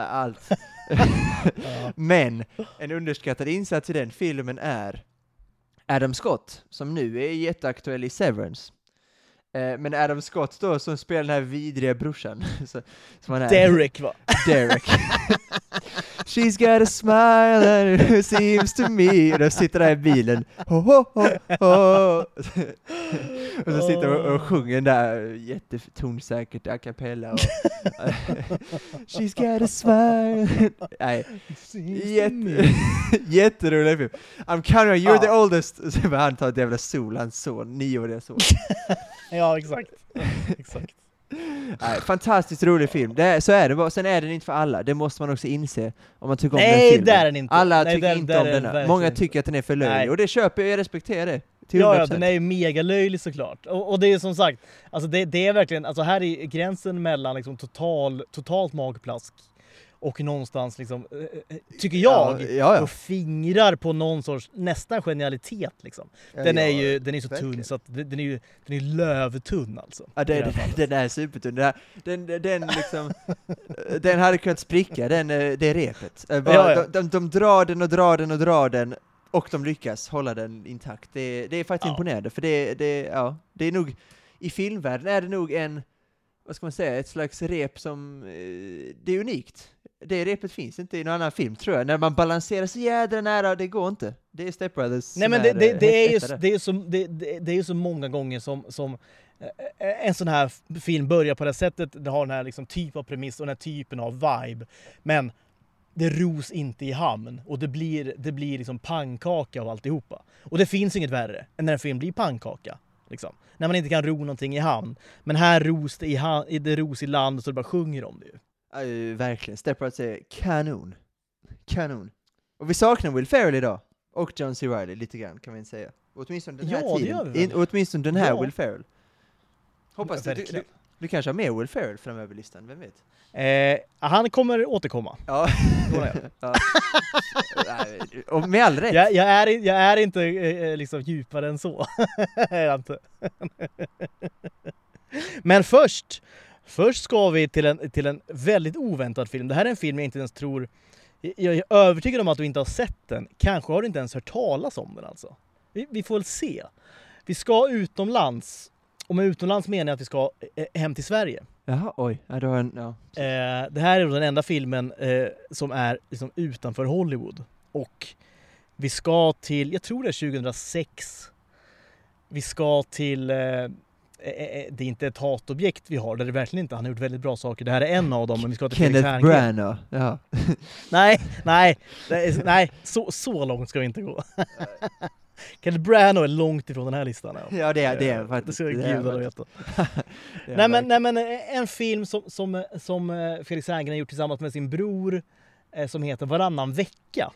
allt. Men en underskattad insats i den filmen är Adam Scott, som nu är jätteaktuell i Severance. Eh, men Adam Scott då, som spelar den här vidriga brorsan. Så, som han är. Derek va? Derek. She's got a smile and it seems to me. Och då sitter där i bilen. Ho, ho, ho, ho. Och så sitter och, och sjunger där jättetonsäkert a cappella. Och, She's got a smile. Nej, jätte, jätterolig film. I'm counting, you're the oldest. Så han tar ett jävla sol, hans son, nioåriga son. ja, exakt. exakt. Nej, fantastiskt rolig film, det så är det bara. Sen är den inte för alla, det måste man också inse om man tycker om Nej, den filmen. det är den inte! Alla Nej, tycker där, inte om den. Många tycker att den är för löjlig, och det köper jag, jag respekterar det. Ja, ja, den är ju mega löjlig såklart. Och, och det är som sagt, alltså det, det, är verkligen, alltså här är gränsen mellan liksom total, totalt magplask och någonstans liksom, eh, eh, tycker jag, ja, ja, ja. och fingrar på någon sorts nästan genialitet liksom. Den är ju den är så verkligen. tunn så att den är ju den är lövtunn alltså. Ja, den, den är supertunn. Den, den, den, liksom, den hade kunnat spricka, den, eh, det repet. Bara, de, de, de drar den och drar den och drar den och de lyckas hålla den intakt. Det, det är faktiskt imponerande, för det, det, ja, det är nog, i filmvärlden är det nog en, vad ska man säga, ett slags rep som, det är unikt det repet finns inte i någon annan film tror jag, när man balanserar så jädra nära, det går inte. Det är Step Brothers Nej men det, det, det, är ju, det, är så, det, det, är ju så många gånger som, som eh, en sån här film börjar på det sättet, det har den här liksom typ av premiss och den här typen av vibe. Men det ros inte i hamn och det blir, det blir liksom pannkaka av alltihopa. Och det finns inget värre än när en film blir pannkaka. Liksom. När man inte kan ro någonting i hamn. Men här ros det i, det ros i land så det bara sjunger om det ju. Uh, verkligen. Step Right är kanon. Kanon. Och vi saknar Will Ferrell idag. Och John C. Reilly lite grann, kan vi inte säga. Åtminstone den här ja, tiden. In, åtminstone den här ja. Will Ferrell. Hoppas ja, du, du, du, kanske har mer Will Ferrell framöver listan, vem vet? Eh, han kommer återkomma. Ja. ja. Och med all rätt. Jag, jag, är, jag är inte eh, liksom djupare än så. inte. Men först Först ska vi till en, till en väldigt oväntad film. Det här är en film jag inte ens tror... Jag är övertygad om att du inte har sett den. Kanske har du inte ens hört talas om den alltså. Vi, vi får väl se. Vi ska utomlands. Och med utomlands menar jag att vi ska eh, hem till Sverige. Jaha, oj. Ja, en, ja. Eh, det här är den enda filmen eh, som är liksom utanför Hollywood. Och vi ska till, jag tror det är 2006. Vi ska till eh, Eh, eh, eh, det är inte ett hatobjekt vi har, det är det verkligen inte. Han har gjort väldigt bra saker. Det här är en av dem, men vi ska till Kenneth Branagh, ja. nej, nej, nej, så, så långt ska vi inte gå. Kenneth Branagh är långt ifrån den här listan. Ja, ja det är det är faktiskt. Det ska gudarna veta. nej, men, nej men en film som, som, som Felix Herngren har gjort tillsammans med sin bror som heter Varannan vecka.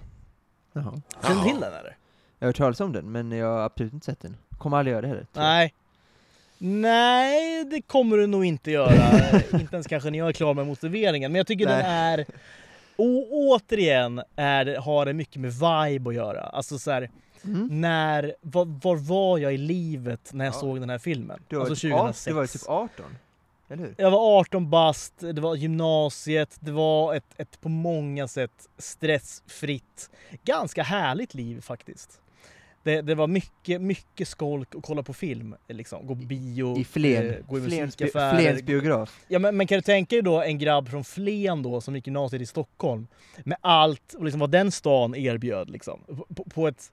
Jaha. Känner du till den eller? Jag har hört talas om den, men jag har absolut inte sett den. Kommer aldrig göra det heller. Nej, Nej, det kommer du nog inte göra. inte ens kanske när jag är klar med motiveringen. Men jag tycker Nej. den är... Och återigen är, har det mycket med vibe att göra. Alltså så här, mm. när, var, var, var jag i livet när jag ja. såg den här filmen? Du var, alltså 2006. Du var typ 18? Eller hur? Jag var 18 bast, det var gymnasiet, det var ett, ett på många sätt stressfritt, ganska härligt liv faktiskt. Det, det var mycket, mycket skolk att kolla på film, liksom. gå på bio, I Flen, eh, gå i musikaffärer. Flens biograf. Ja, men, men, kan du tänka dig då en grabb från Flen då som gick gymnasiet i Stockholm med allt och liksom vad den stan erbjöd liksom. På, på ett,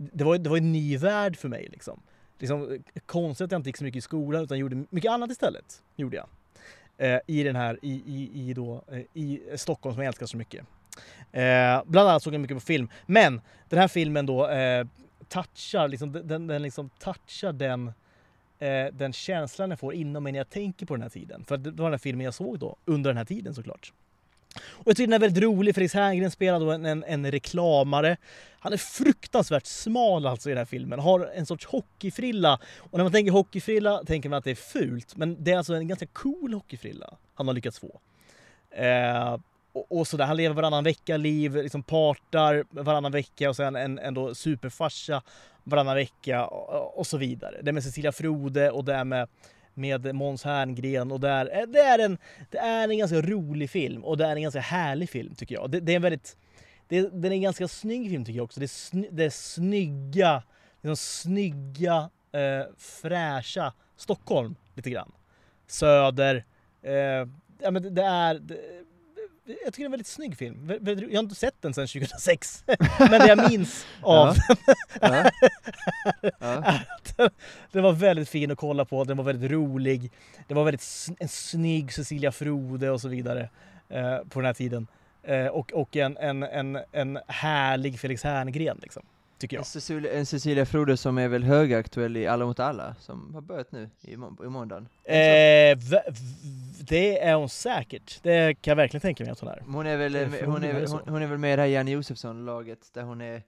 det, var, det var en ny värld för mig liksom. liksom. Konstigt att jag inte gick så mycket i skolan utan gjorde mycket annat istället. Gjorde jag. Eh, I den här, i, i, i, då, eh, i Stockholm som jag älskar så mycket. Eh, bland annat såg jag mycket på film. Men den här filmen då eh, touchar, liksom, den, den liksom touchar den, eh, den känslan jag får inom mig när jag tänker på den här tiden. För det var den här filmen jag såg då, under den här tiden såklart. Och jag tycker den är väldigt rolig, Felix Herngren spelar då en, en, en, reklamare. Han är fruktansvärt smal alltså i den här filmen, har en sorts hockeyfrilla. Och när man tänker hockeyfrilla tänker man att det är fult, men det är alltså en ganska cool hockeyfrilla han har lyckats få. Eh, och, och sådär. Han lever varannan vecka-liv, liksom partar varannan vecka och sen en, en då superfarsa varannan vecka och, och, så vidare. Det är med Cecilia Frode och det är med, med Måns Herngren och där, eh, det, är en, det är en ganska rolig film och det är en ganska härlig film tycker jag. Det, det är en väldigt, det, den är en ganska snygg film tycker jag också. Det är, sny, det är snygga, liksom snygga, eh, fräscha Stockholm lite grann. Söder, eh, ja men det, det är det, jag tycker det är en väldigt snygg film. Jag har inte sett den sedan 2006. Men det jag minns av den är att den var väldigt fin att kolla på, den var väldigt rolig. Det var väldigt en snygg Cecilia Frode och så vidare eh, på den här tiden. Eh, och och en, en, en, en härlig Felix Herngren liksom tycker jag. En Cecilia, en Cecilia Frode som är väl högaktuell i Alla mot alla, som har börjat nu i, må i måndagen. Eh, det är hon säkert. Det kan jag verkligen tänka mig att hon är. Hon är väl, hon är, hon, hon är väl med i det här Janne Josefsson-laget, där hon är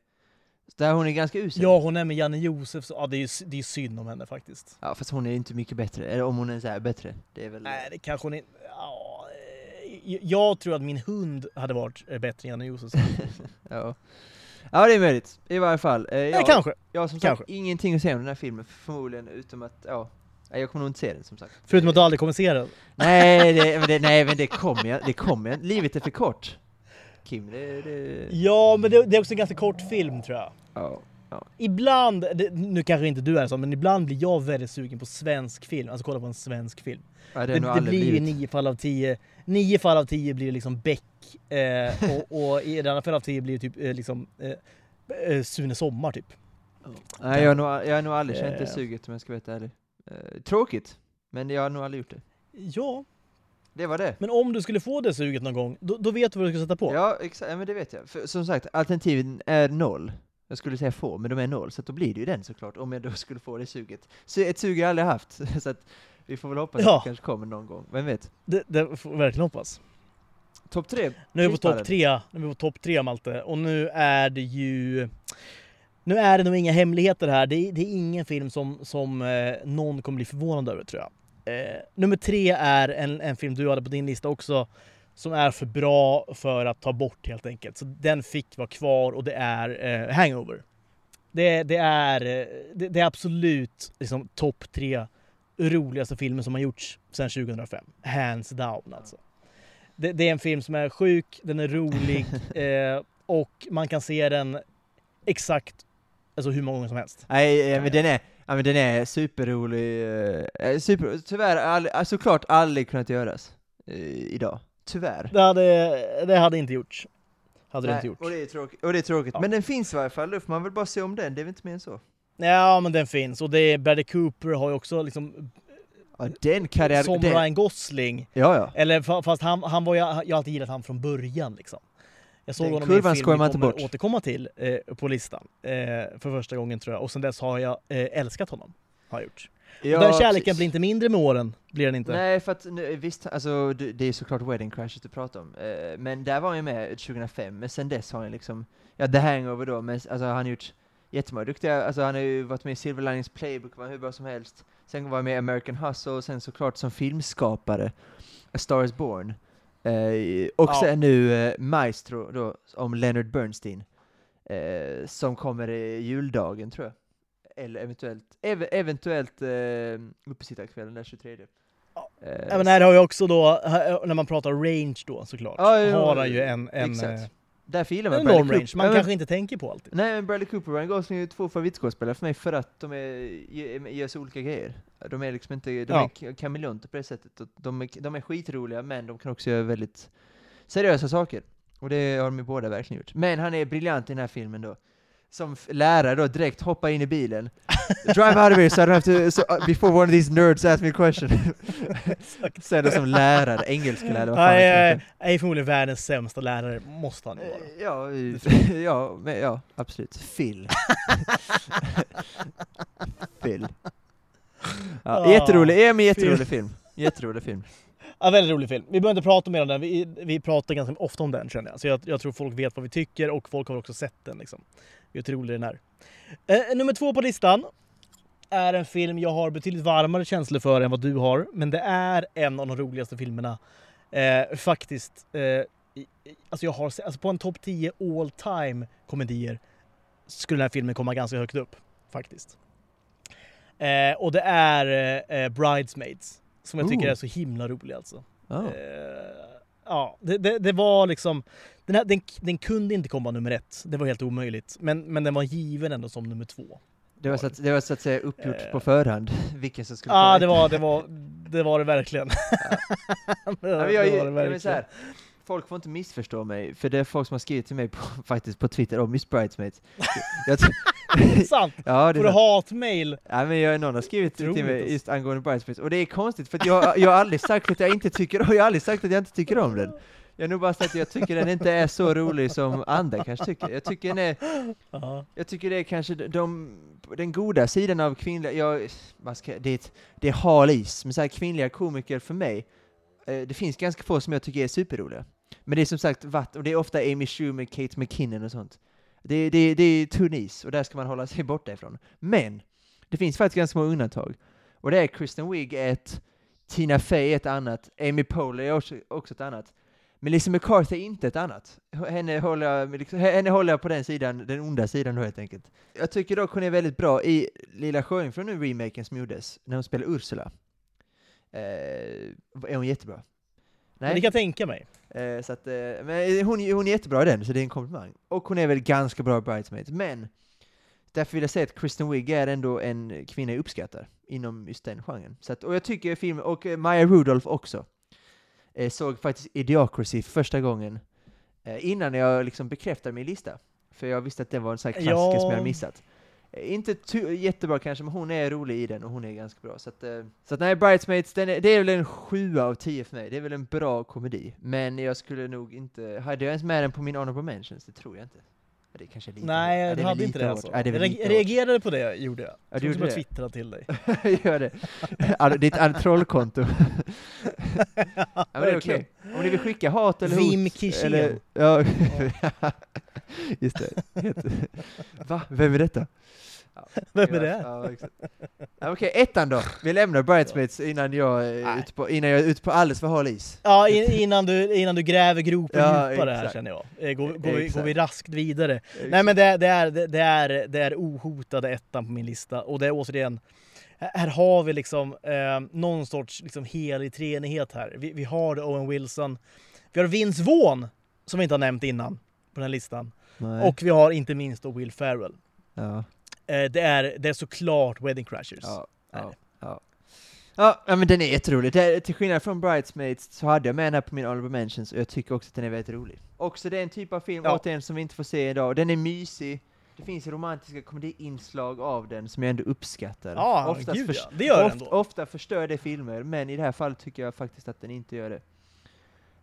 där hon är ganska usel. Ja, hon är med Janne Josefsson. Ja, det är det är synd om henne faktiskt. Ja, fast hon är inte mycket bättre. Eller om hon är så här bättre. Det är väl... Nej, det kanske hon är... Ja, eh, jag tror att min hund hade varit bättre än Janne Josefsson. ja. Ja det är möjligt, i varje fall. Eh, jag, ja, kanske. Jag har som kanske. sagt ingenting att säga om den här filmen, förmodligen utom att, ja, jag kommer nog inte se den som sagt. Förutom att du aldrig kommer se den? Nej, det, men det, nej, men det kommer jag, det kommer jag. Livet är för kort. Kim, det... det... Ja, men det, det, är också en ganska kort film tror jag. Ja. ja. Ibland, det, nu kanske inte du är så, men ibland blir jag väldigt sugen på svensk film, alltså kolla på en svensk film. Ja, det, det blir ju nio fall av tio, nio fall av tio blir det liksom Beck, eh, och, och, i ett annat fall av tio blir det typ eh, liksom eh, eh Sune Sommar typ. Nej, jag har nog, jag har nog aldrig känt det eh. suget om jag ska vara ärlig. Eh, tråkigt, men jag har nog aldrig gjort det. Ja. Det var det. Men om du skulle få det suget någon gång, då, då vet du vad du ska sätta på? Ja, exakt, ja, men det vet jag. För, som sagt, alternativen är noll. Jag skulle säga få, men de är noll, så då blir det ju den såklart, om jag då skulle få det suget. Så ett sug jag aldrig haft, så att vi får väl hoppas ja. att det kanske kommer någon gång, vem vet? Det, det får vi verkligen hoppas. Topp tre? Nu är vi på topp tre, nu är vi på topp tre Malte, och nu är det ju nu är det nog inga hemligheter här. Det är, det är ingen film som, som eh, någon kommer bli förvånad över tror jag. Eh, nummer tre är en, en film du hade på din lista också som är för bra för att ta bort helt enkelt. Så den fick vara kvar och det är eh, Hangover. Det, det är, eh, det, det, är absolut liksom, topp tre roligaste filmer som har gjorts sedan 2005. Hands down alltså. Det, det, är en film som är sjuk, den är rolig eh, och man kan se den exakt Alltså hur många gånger som helst. Nej, men den är, ja, men den är superrolig. Eh, super, tyvärr, all, såklart aldrig kunnat göras eh, idag. Tyvärr. Det hade, det hade inte gjorts. Hade Nej, det inte gjort. Och det är tråkigt. Och det är tråkigt. Ja. Men den finns i varje fall, då får man väl bara se om den, det är väl inte mer än så? Ja, men den finns. Och det är, Bradley Cooper har ju också liksom Ja, den karriär... Som den... Ryan Gosling. Ja, ja. Eller fast han, han var ju, jag har alltid gillat han från början liksom. Jag såg Den honom i en film man inte bort. återkomma till eh, på listan eh, för första gången tror jag. Och sen dess har jag eh, älskat honom. Har jag gjort. Ja, den kärleken precis. blir inte mindre med åren, blir den inte. Nej, för att visst, alltså det är såklart Wedding Crashers du pratar om. Eh, men där var han ju med 2005, men sen dess har han liksom, ja The Hangover då, men alltså han har gjort jättemånga duktiga, alltså han har ju varit med i Silver Linings Playbook, var hur bra som helst. Sen var jag med i American Hustle, och sen såklart som filmskapare, A Star Is Born. Eh, och ja. sen nu eh, Maestro då, om Leonard Bernstein. Eh, som kommer i juldagen tror jag. Eller eventuellt, ev eventuellt eh, uppesittarkvällen den 23. Ja. Eh, men här har jag också då, när man pratar range då såklart, ja, ja, har han ju en, en exakt. Därför gillar man Bradley range, man kanske inte tänker på alltid. Nej, men Bradley Cooper och Ryan Gosling är två favoritskådespelare för mig för att de är, gör så olika grejer. De är liksom inte, de ja. är kameleonter på det sättet. De är, de är skitroliga, men de kan också göra väldigt seriösa saker. Och det har de ju båda verkligen gjort. Men han är briljant i den här filmen då som lärare då direkt hoppa in i bilen. Drive out of here so I don't have to, so, uh, before one of these nerds ask me a question. Sen som lärare, engelska lärare, vad fan Nej, jag är förmodligen världens sämsta lärare, måste han vara. Ja, ja, men, ja, absolut. Phil. Phil. Ja, jätterolig, ja, men jätterolig film. Jätterolig film. Ja, väldigt rolig film. Vi behöver inte prata mer om den, vi, vi pratar ganska ofta om den känner jag. Så jag, jag tror folk vet vad vi tycker och folk har också sett den. Liksom. Hur rolig den är. Eh, nummer två på listan är en film jag har betydligt varmare känslor för än vad du har. Men det är en av de roligaste filmerna. Eh, faktiskt. Eh, alltså jag har, alltså på en topp 10 all time komedier skulle den här filmen komma ganska högt upp. Faktiskt. Eh, och det är eh, Bridesmaids. Som jag tycker Ooh. är så himla rolig alltså. Oh. ja, det, det, det, var liksom den, här, den, den, kunde inte komma nummer ett, det var helt omöjligt. Men, men den var given ändå som nummer två. Det var så att, det var så att säga uppgjort eh, på förhand, vilken som skulle Ja, det var det, var, det var det verkligen. Ja. det, ja, jag, det var det verkligen. Folk får inte missförstå mig, för det är folk som har skrivit till mig på, faktiskt på Twitter om Miss Bridesmaids. jag, sant? Ja, det Får du hatmail? Ja, men jag, någon har skrivit till mig just angående Bridesmaids, och det är konstigt för jag, jag har aldrig sagt att jag inte tycker, jag har aldrig sagt att jag inte tycker om den. Jag har nog bara sagt att jag tycker den inte är så rolig som andra kanske tycker. Jag tycker den är, jag tycker det är kanske de, den goda sidan av kvinnliga, jag, man ska, det, är ett, det är hal is, men så här, kvinnliga komiker för mig, eh, det finns ganska få som jag tycker är superroliga. Men det är som sagt vatt, och det är ofta Amy Schumer, Kate McKinnon och sånt. Det, det, det är tunn is, och där ska man hålla sig borta ifrån. Men, det finns faktiskt ganska många undantag. Och det är Kristen Wiig ett, Tina Fey ett annat, Amy Poehler är också, också ett annat. Men Lisa McCarthy är inte ett annat. Henne håller, jag, liksom, henne håller jag på den sidan, den onda sidan då helt enkelt. Jag tycker dock hon är väldigt bra i Lilla Sjöjungfrun nu, remaken som gjordes, när hon spelar Ursula. Eh, är hon jättebra. Nej. Men det kan jag tänka mig. Eh, så att, eh, men hon, hon är jättebra i den, så det är en komplimang. Och hon är väl ganska bra i Bridesmaids, men därför vill jag säga att Kristen Wiig är ändå en kvinna jag uppskattar inom just den genren. Så att, och jag tycker filmen, och eh, Maya Rudolph också, eh, såg faktiskt Idiocracy för första gången eh, innan jag liksom bekräftade min lista. För jag visste att det var en sån här klassiker ja. som jag hade missat. Eh, inte jättebra kanske, men hon är rolig i den och hon är ganska bra. Så att, eh, så att nej, Bridesmaids, är, det är väl en sjua av tio för mig. Det är väl en bra komedi. Men jag skulle nog inte, hade jag ens med den på min honorable mentions? Det tror jag inte. Det kanske är lite Nej, jag ja, hade inte det alltså. Ja, det jag reagerade på det, gjorde jag. Ja, du gjorde jag twittra till dig. Gör det. Alltså, ditt trollkonto. ja, men det är okej. Okay. Om ni vill skicka hat eller Vim hot, Kishien. eller... Ja, just det. Va? Vem är detta? Ja, Vem är det? Ja, Okej, okay, ettan då. Vi lämnar Bridesmaids innan jag är ute på, innan jag är ute på alldeles för hal is. Ja, in, innan, du, innan du gräver gropen ja, djupare här känner jag. Eh, går, går, vi, går vi raskt vidare. Exakt. Nej men det, det, är, det, är, det är ohotade ettan på min lista, och det är återigen här har vi liksom eh, någon sorts liksom helig treenighet här. Vi, vi har Owen Wilson, vi har Vince Vaughn, som vi inte har nämnt innan på den här listan. Nej. Och vi har inte minst då Will Ferrell. Ja. Eh, det, är, det är såklart Wedding Crashers. Ja, ja, ja. ja, men den är jätterolig. Det, till skillnad från Bridesmaids så hade jag med den här på min honorable mentions, och jag tycker också att den är väldigt rolig. Också det är en typ av film, ja. återigen, som vi inte får se idag. Den är mysig, det finns romantiska komediinslag av den som jag ändå uppskattar. Ja, Oftast gud ja. Det gör ofta, ofta förstör det filmer, men i det här fallet tycker jag faktiskt att den inte gör det.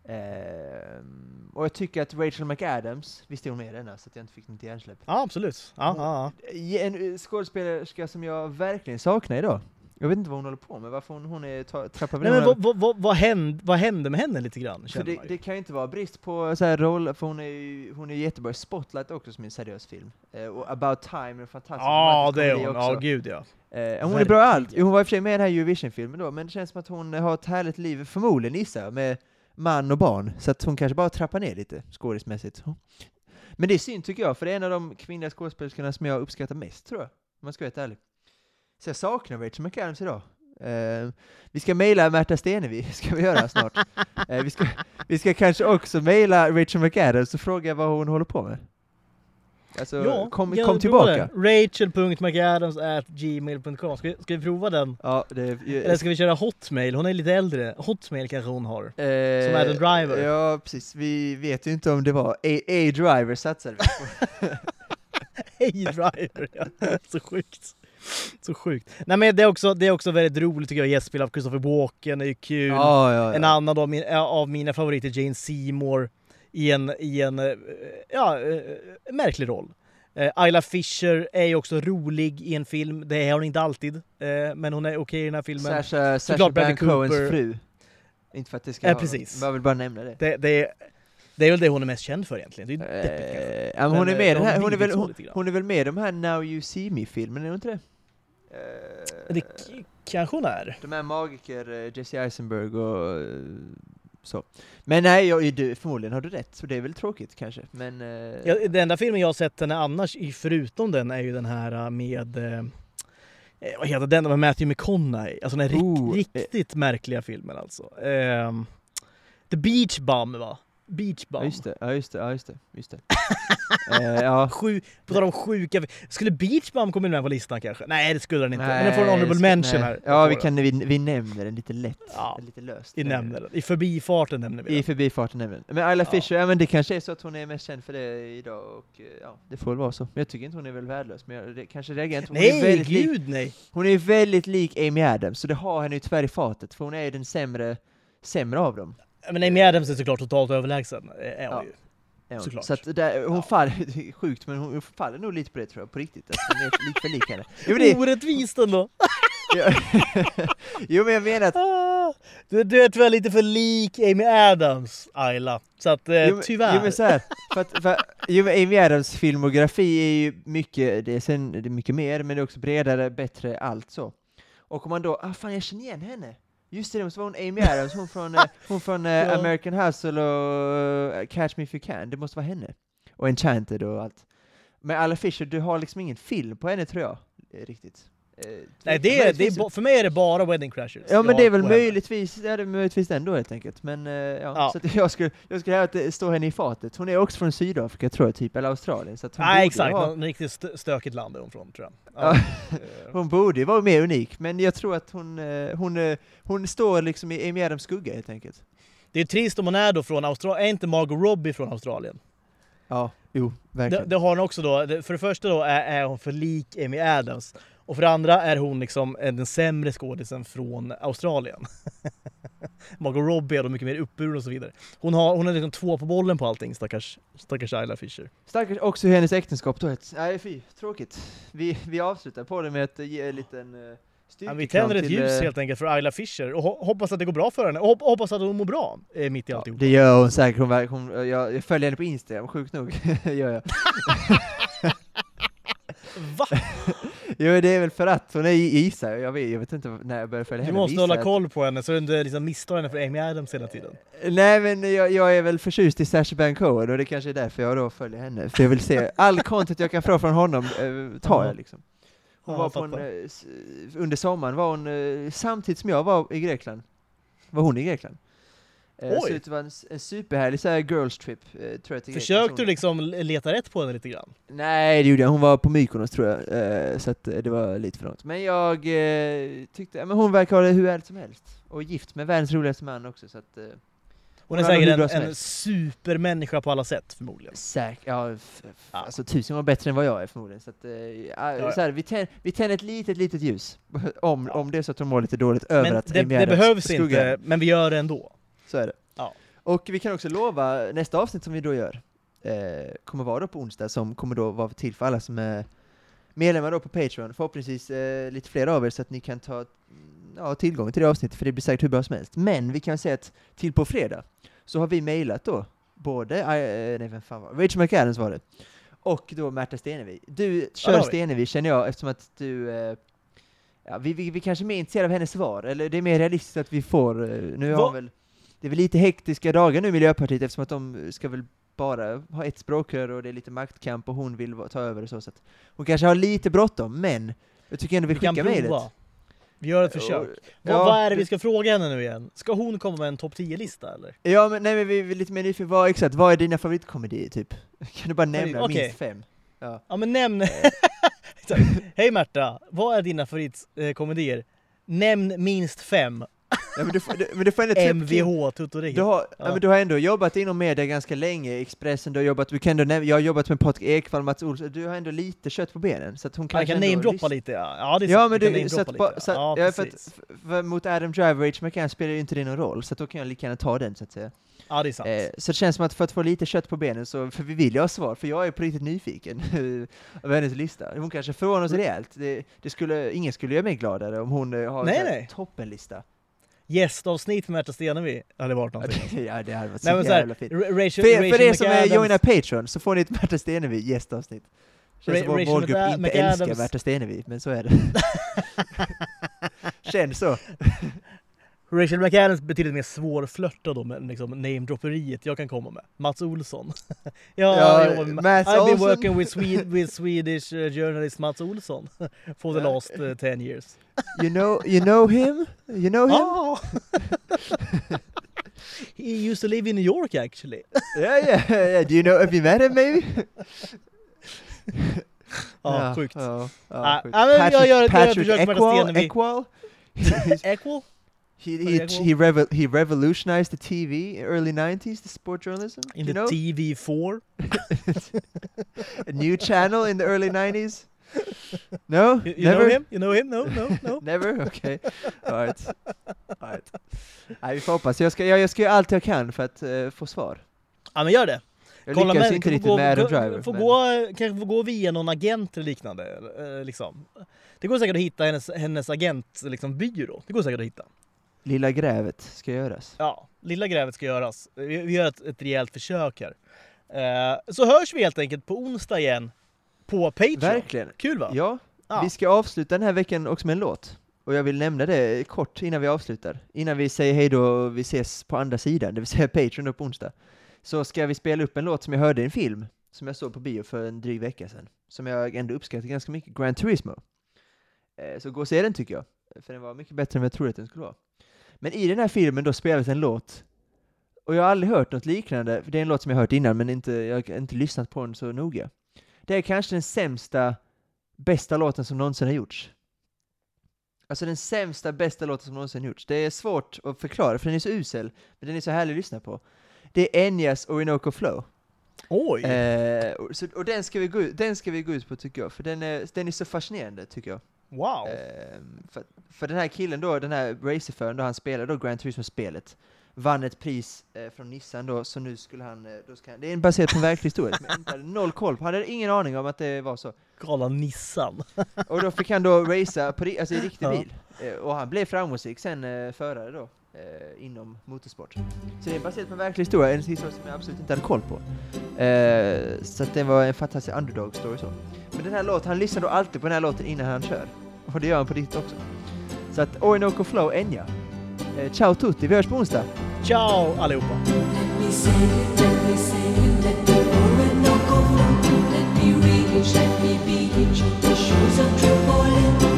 Um, och jag tycker att Rachel McAdams, visst är hon med i denna, så att jag inte fick något hjärnsläpp? Ja, absolut. Ja, ja, ja. En skådespelerska som jag verkligen saknar idag. Jag vet inte vad hon håller på med, varför hon, hon är trappar Nej, men vad, vad, vad, hände, vad hände med henne lite grann? För det, det, kan ju inte vara brist på så här roll, för hon är ju hon är jättebra Spotlight också som är en seriös film. Eh, och About Time, en fantastisk Ja, det är hon. Ja, gud ja. Eh, hon är bra allt. Hon var i och för sig med i den här Eurovision-filmen då, men det känns som att hon har ett härligt liv, förmodligen gissar med man och barn. Så att hon kanske bara trappar ner lite skådismässigt. Men det är synd tycker jag, för det är en av de kvinnliga skådespelerskorna som jag uppskattar mest tror jag, om man ska vara helt ärlig. Så jag saknar Rachel McAdams idag. Uh, vi ska mejla Märta Stenevi, ska vi göra snart. uh, vi, ska, vi ska kanske också mejla Rachel McAdams och fråga vad hon håller på med. Alltså, ja, kom, kom tillbaka. Rachel.mcadams.gmail.com ska, ska vi prova den? Ja, det, Eller ska vi köra Hotmail? Hon är lite äldre. Hotmail kanske hon har. Eh, som Adam Driver. Ja, precis. Vi vet ju inte om det var A-Driver satsade vi på. A-Driver, ja. Så sjukt. Så sjukt. Nej men det är också, det är också väldigt roligt tycker jag, gästspel av Christopher Walken är ju kul. Ja, ja, ja. En annan av, min, av mina favoriter, Jane Seymour i en, i en eh, ja, eh, märklig roll. Uh, Isla Fisher är ju också rolig i en film, det är hon inte alltid, men hon är okej okay i den här filmen. Sasha, Sasha Baron Cohens fru. Inte för att det ska vara, precis. jag vill bara nämna det. Det, det, det är väl det hon är mest känd för egentligen. Det är deppigt kanske. hon, är med hon, här, hon, är väl, hon, hon, är väl med i de här Now You See Me-filmerna, är hon inte det? det kanske hon är. De här magiker, Jesse Eisenberg och så. Men nej, jag, du, förmodligen har du rätt, så det är väl tråkigt kanske. Men, eh... ja, den enda filmen jag har sett henne annars, förutom den, är ju den här eh, med eh, eh, vad heter den med Matthew McConaughey? Alltså den här oh, riktigt eh. märkliga filmen alltså. Eh, The Beach Bum va? Beach. Ja just det, ja just det, ja just det. Just det. eh, ja. Sju, på tal om sjuka... Skulle Beach komma med på listan kanske? Nej det skulle den inte, nej, men den får en honorable mention här. Ja vi, kan, vi, vi nämner den lite lätt, ja. lite löst. Vi nämner den. I förbifarten nämner vi den. I förbifarten nämner vi Men Ayla ja. Fisher, ja men det kanske är så att hon är mest känd för det idag och ja, det får väl vara så. Men jag tycker inte hon är väl värdelös, men jag det, kanske reagerar inte. nej, är väldigt gud lik, nej! Hon är väldigt lik Amy Adams, så det har henne ju tyvärr i fatet, för hon är ju den sämre, sämre av dem. Men Amy Adams är såklart totalt överlägsen, är hon ja. ju. Såklart. Så att där, hon ja. faller, är sjukt, men hon faller nog lite på det tror jag, på riktigt. Alltså, hon är lite för lik henne. Jo, det... Orättvist ändå! jo men jag menar att... Ah, du, du är tyvärr lite för lik Amy Adams, Ayla. Så att eh, jo, tyvärr. Jo men så här, för att, för, jo, men Amy Adams filmografi är ju mycket, det är, sen, det är mycket mer, men det är också bredare, bättre, allt så. Och om man då, ah fan jag känner igen henne! Just det, det måste vara hon Amy Adams, hon från, eh, hon från uh, ja. American Hustle och uh, Catch Me If You Can, det måste vara henne. Och Enchanted och allt. Men Alla Fisher, du har liksom ingen film på henne tror jag, riktigt. Eh, Nej, det är, det är, för mig är det bara Wedding Crashers. Ja, men det är väl möjligtvis, det är det möjligtvis ändå helt enkelt. Men uh, ja, ja. så jag skulle, jag skulle står henne i fatet. Hon är också från Sydafrika tror jag, typ, eller Australien. Så att hon Nej, exakt. Ha... Någon riktigt stökigt land är hon från, tror jag. Ja. hon borde ju vara mer unik, men jag tror att hon, hon, hon, hon står liksom i Amy Adams skugga helt enkelt. Det är trist om hon är då från Australien, är inte Margot Robbie från Australien? Ja, jo, verkligen. Det, det har hon också då, för det första då är, är hon för lik Amy Adams. Och för det andra är hon liksom den sämre skådisen från Australien. Margot Robbie är då mycket mer uppburen och så vidare. Hon har, hon är liksom två på bollen på allting, stackars, stackars Ayla Fisher. Stackars också hennes äktenskap då. Nej fy, tråkigt. Vi, vi avslutar på det med att ge en liten uh, ja, Vi tänder ett ljus uh, helt enkelt för Ayla Fisher och hoppas att det går bra för henne. Och hoppas att hon mår bra eh, mitt i ja, alltihop. Det gör hon säkert. Hon, hon, jag, jag följer henne på Instagram, sjukt nog. gör jag. Va? Jo det är väl för att hon är i Isa, jag vet, jag vet inte när jag började följa henne. Du måste hålla koll på henne så du inte liksom misstar henne för Amy Adams hela tiden. Nej men jag, jag är väl förtjust i Sasha Baron Cohen och det kanske är därför jag då följer henne. För jag vill se, all content jag kan få från honom eh, tar jag liksom. Hon var på en, eh, under sommaren var hon, eh, samtidigt som jag var i Grekland, var hon i Grekland. Eh, Oj. Så det var en, en superhärlig så här girls trip, eh, tror jag Försökte du liksom leta rätt på henne lite grann? Nej, det gjorde jag. Hon var på Mykonos tror jag, eh, så det var lite för långt. Men jag tyckte, men hon verkar ha det hur härligt som helst. Och gift med världens roligaste man också, så att hon är säkert en, en supermänniska på alla sätt förmodligen. Säkert, ja, alltså tusen gånger bättre än vad jag är förmodligen. Så att, äh, ja, så här, vi, tänder, vi tänder ett litet, litet ljus, om, ja. om det är så att hon mår lite dåligt över men att det, det behövs skugga. inte, men vi gör det ändå. Så är det. Ja. Och vi kan också lova, nästa avsnitt som vi då gör, eh, kommer vara då på onsdag, som kommer då vara till för alla som är medlemmar då på Patreon, förhoppningsvis eh, lite fler av er, så att ni kan ta ja, tillgång till det avsnittet, för det blir säkert hur bra som helst. Men vi kan säga att till på fredag, så har vi mejlat då, både, äh, nej vem fan var Rachel McAdams var det, och då Märta Stenevi. Du kör Stenevi känner jag, eftersom att du eh, Ja, vi, vi, vi kanske är mer intresserade av hennes svar, eller det är mer realistiskt att vi får, eh, nu har väl, det är väl lite hektiska dagar nu Miljöpartiet eftersom att de ska väl bara ha ett språkrör och det är lite maktkamp och hon vill ta över och så, så att hon kanske har lite bråttom, men jag tycker ändå vi, vi skickar mejlet. Vi gör ett försök. Och, vad, ja, vad är det vi ska fråga henne nu igen? Ska hon komma med en topp 10-lista eller? Ja, men nej men vi är lite mer nyfikna, vad exakt, vad är dina favoritkomedier typ? Kan du bara nämna okay. minst fem? Ja, ja men nämn... Hej Märta, vad är dina favoritkomedier? Nämn minst fem. Ja, men, du, du, men du får ändå Mvh Tutorin. Du har, ja. men du har ändå jobbat inom media ganska länge, Expressen, du har jobbat, du kan ändå, jag har jobbat med Patrik Ekwall, Mats Olsson, du har ändå lite kött på benen, så att hon kan kan namedroppa lite ja. Ja, det är ja men du, så att, lite. Så att, ja, ja, för, att, för, mot Adam Driver och. McCann spelar ju inte det någon roll, så då kan jag lika gärna ta den så att säga. Ja, det är sant. Eh, så det känns som att för att få lite kött på benen, så, för vi vill ju ha svar, för jag är på riktigt nyfiken av hennes lista. Hon kanske förvånar oss rejält. Det, det skulle, ingen skulle göra mig gladare om hon eh, har nej, en toppenlista gästavsnitt med Märta Stenevi hade varit någonting. ja, det hade varit så, Nej, så jävla fint. Rachel, för, Rachel för er som är joinar Patreon så får ni ett Märta Stenevi gästavsnitt. Känns som vår målgrupp inte McAdams. älskar Märta Stenevi, men så är det. Känns så. Rachel McAdams betydligt mer svårflörtad då med liksom namedropperiet jag kan komma med. Mats Olsson. ja, ja jag, I've been working with, Swed with Swedish uh, journalist Mats Olsson for the last uh, 10 years. you know, you know him? You know him? Oh. he used to live in New York actually. yeah, yeah, yeah. Do you know, have you met him maybe? ja, sjukt. Ja, ja, sjukt. Patrick, jag gör, Patrick Equal? Equal? Equal? He he he, revo- he revolutionized the TV early '90s, the sport journalism. In the know? TV4, a new channel in the early '90s. No, you, you never? know him? You know him? No, no, no. never. Okay. All right. All right. Nej, vi får hoppas. Jag ska, jag, jag ska göra allt jag kan för att uh, få svar. Ja, men gör det. Jag Kolla lyckas med, inte riktigt gå, med Adam Driver. Får men... gå, kanske få gå via någon agent eller liknande. Eh, liksom. Det går säkert att hitta hennes, hennes agent, liksom, byrå. Det går säkert att hitta. Lilla grävet ska göras. Ja, lilla grävet ska göras. Vi, vi gör ett, ett rejält försök här. Eh, så hörs vi helt enkelt på onsdag igen på Patreon. Verkligen. Kul va? Ja, ja. Vi ska avsluta den här veckan också med en låt. Och jag vill nämna det kort innan vi avslutar. Innan vi säger hej då och vi ses på andra sidan, det vill säga Patreon på onsdag. Så ska vi spela upp en låt som jag hörde i en film, som jag såg på bio för en dryg vecka sedan. Som jag ändå uppskattar ganska mycket, Grand Turismo. Eh, så gå och se den tycker jag. För den var mycket bättre än vad jag trodde att den skulle vara. Men i den här filmen då spelas en låt, och jag har aldrig hört något liknande, för det är en låt som jag hört innan, men inte, jag har inte lyssnat på den så noga. Det är kanske den sämsta, bästa låten som någonsin har gjorts. Alltså den sämsta, bästa låten som någonsin har gjorts. Det är svårt att förklara, för den är så usel, men den är så härlig att lyssna på. Det är Enyas Orinoco Flow. Oj! Eh, och, så, och den, ska vi gå, den ska vi gå ut på tycker jag, för den är, den är så fascinerande tycker jag. Wow! Eh, för, för den här killen då, den här racerföraren då, han spelade då Grand Turismo-spelet, vann ett pris eh, från Nissan då, så nu skulle han, eh, då ska han, det är baserat på en verklig historia, men inte hade noll koll på, han hade ingen aning om att det var så. Gala Nissan! och då fick han då racea på, alltså i riktig ja. bil, eh, och han blev framgångsrik sen eh, förare då. Eh, inom motorsport. Så det är baserat på en verklig historia, en historia som jag absolut inte hade koll på. Eh, så att det var en fantastisk underdog story så. Men den här låten, han lyssnar då alltid på den här låten innan han kör. Och det gör han på riktigt också. Så att Orinoco Flow, Enya. Eh, ciao tutti, vi hörs på onsdag. Ciao allihopa! Let me reach, let me be, the shoes of Tripoli.